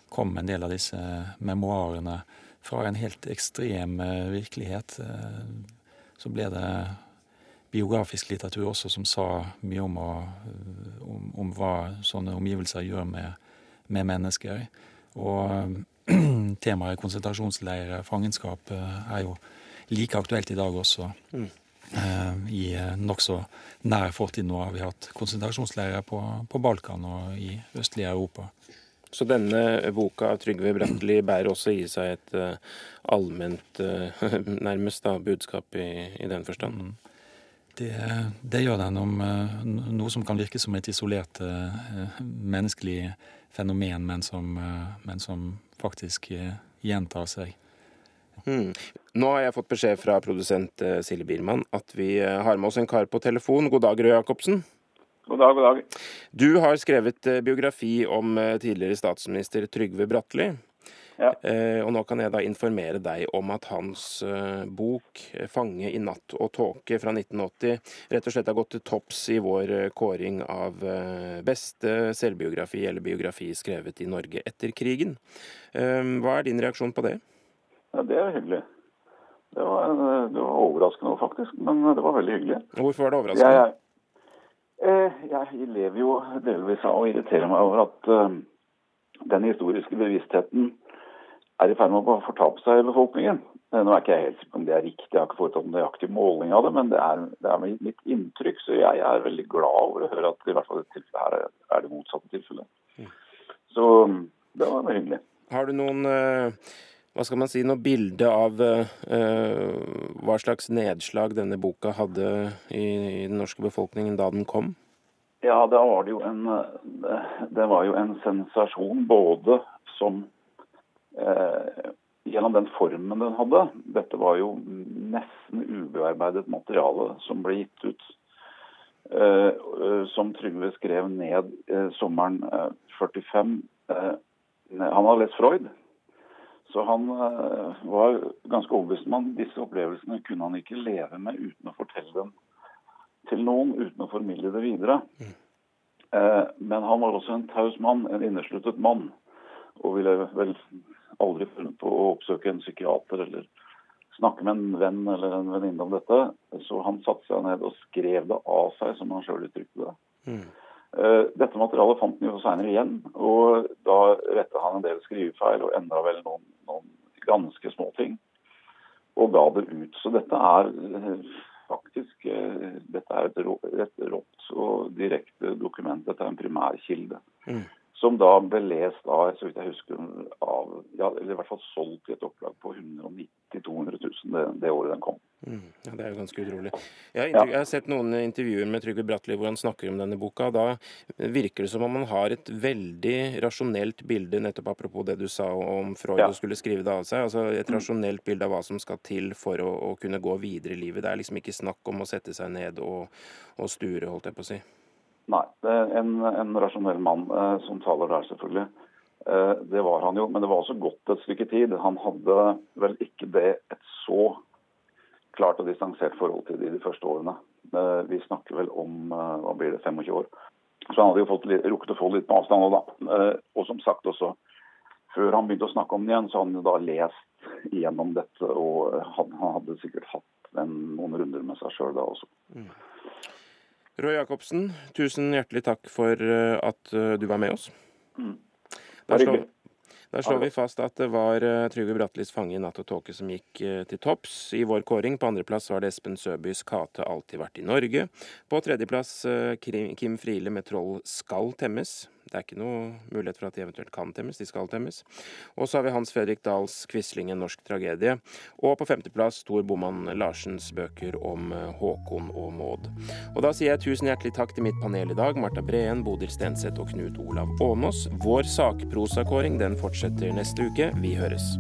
kom en del av disse memoarene fra en helt ekstrem virkelighet så ble det biografisk litteratur også som sa mye om, å, om, om hva sånne omgivelser gjør med, med mennesker. Og temaet konsentrasjonsleirer, fangenskap, eh, er jo like aktuelt i dag også. Mm. I eh, nokså nær fortid nå har vi hatt konsentrasjonsleirer på, på Balkan og i østlige Europa. Så denne boka av Trygve Bratteli bærer også i seg et uh, allment, uh, nærmest da, budskap i, i den forstand? Mm. Det, det, gjør den om uh, noe som kan virke som et isolert menneskelig fenomen, men som, men som faktisk gjentar seg. Mm. Nå har jeg fått beskjed fra produsent Silje Biermann at vi har med oss en kar på telefon. God dag, Røe Jacobsen. God dag, god dag. Du har skrevet eh, biografi om eh, tidligere statsminister Trygve Bratteli. Ja. Eh, og nå kan jeg da informere deg om at hans bok 'Fange i natt og tåke' fra 1980 rett og slett har gått til topps i vår kåring av beste selvbiografi eller biografi skrevet i Norge etter krigen. Hva er din reaksjon på det? Ja, Det er hyggelig. Det var, det var overraskende faktisk, men det var veldig hyggelig. Hvorfor var det overraskende? Jeg, jeg lever jo delvis av å irritere meg over at uh, den historiske bevisstheten er i ferd med å fortape seg i befolkningen. Eh, nå er ikke jeg helt sikker på om det er riktig, jeg har ikke foretatt en nøyaktig måling av det, men det er, det er, mitt inntrykk. Så jeg er veldig glad over å høre at i hvert fall dette tilfellet her er, det motsatte tilfellet. Mm. Så det var hyggelig. Har du noen uh hva skal man si, noe bilde av uh, hva slags nedslag denne boka hadde i, i, den norske befolkningen da den kom? Ja, det var det jo en, det var jo en sensasjon både som uh, Gjennom den formen den hadde. Dette var jo nesten ubearbeidet materiale som ble gitt ut. Uh, som Trygve skrev ned sommeren 45. han har lest Freud. Så han uh, var ganske overbevist om at disse opplevelsene kunne han ikke leve med uten å fortelle dem til noen, uten å formidle det videre. Mm. Uh, men han var også en taus mann, en innesluttet mann, og ville vel aldri funnet på å oppsøke en psykiater eller snakke med en venn eller en venninne om dette. Så han satte seg ned og skrev det av seg, som han sjøl uttrykte det. Mm. Dette materialet fant han jo seinere igjen, og da retta han en del skrivefeil og endra vel noen, noen ganske små ting. Og ga det ut. Så dette er faktisk dette er et, et rått og direkte dokument. Dette er en primærkilde. Mm som da ble lest av, så vidt jeg husker, av, ja, eller i hvert fall solgt i et opplag på 190 000-200 000 det, det, året den kom. Mm, ja, Det er jo ganske utrolig. Jeg har, jeg har, sett noen intervjuer med Trygve Bratteli hvor han snakker om denne boka. Da virker det som om han har et veldig rasjonelt bilde, nettopp apropos det du sa om Freud ja. skulle skrive det av seg. altså Et mm. rasjonelt bilde av hva som skal til for å, å, kunne gå videre i livet. Det er liksom ikke snakk om å sette seg ned og, og sture, holdt jeg på å si. Nei, det er en, en rasjonell mann eh, som taler der, selvfølgelig. Eh, det var han jo, men det var også gått et stykke tid. Han hadde vel ikke det et så klart og distansert forhold til det de første årene. Eh, vi snakker vel om eh, hva blir det, 25 år. Så han hadde jo fått, rukket å få litt på avstand. Da. Eh, og som sagt også, før han begynte å snakke om det igjen, så hadde han da lest igjennom dette. Og han, hadde sikkert hatt en, noen runder med seg sjøl da også. Mm. Roy Jacobsen, tusen hjertelig takk for at du var med oss. Mm. er slår, der slår vi fast at det var eh, Trygve Brattelis 'Fange i natt og tåke' som gikk til topps i vår kåring. På andreplass var det Espen Søbys 'Kate alltid vært i Norge'. På tredjeplass Kim Friele med 'Troll skal temmes'. Det er ikke noe mulighet for at de eventuelt kan temmes, de skal temmes. Og så har vi Hans Fredrik Dahls 'Quisling en norsk tragedie'. Og på femteplass Tor Boman Larsens bøker om eh, Håkon og Maud. Og da sier jeg tusen hjertelig takk til mitt panel i dag, Marta Breen, Bodil Stenseth og Knut Olav Åmås. Vår sakprosakåring den fortsetter neste uke. Vi høres.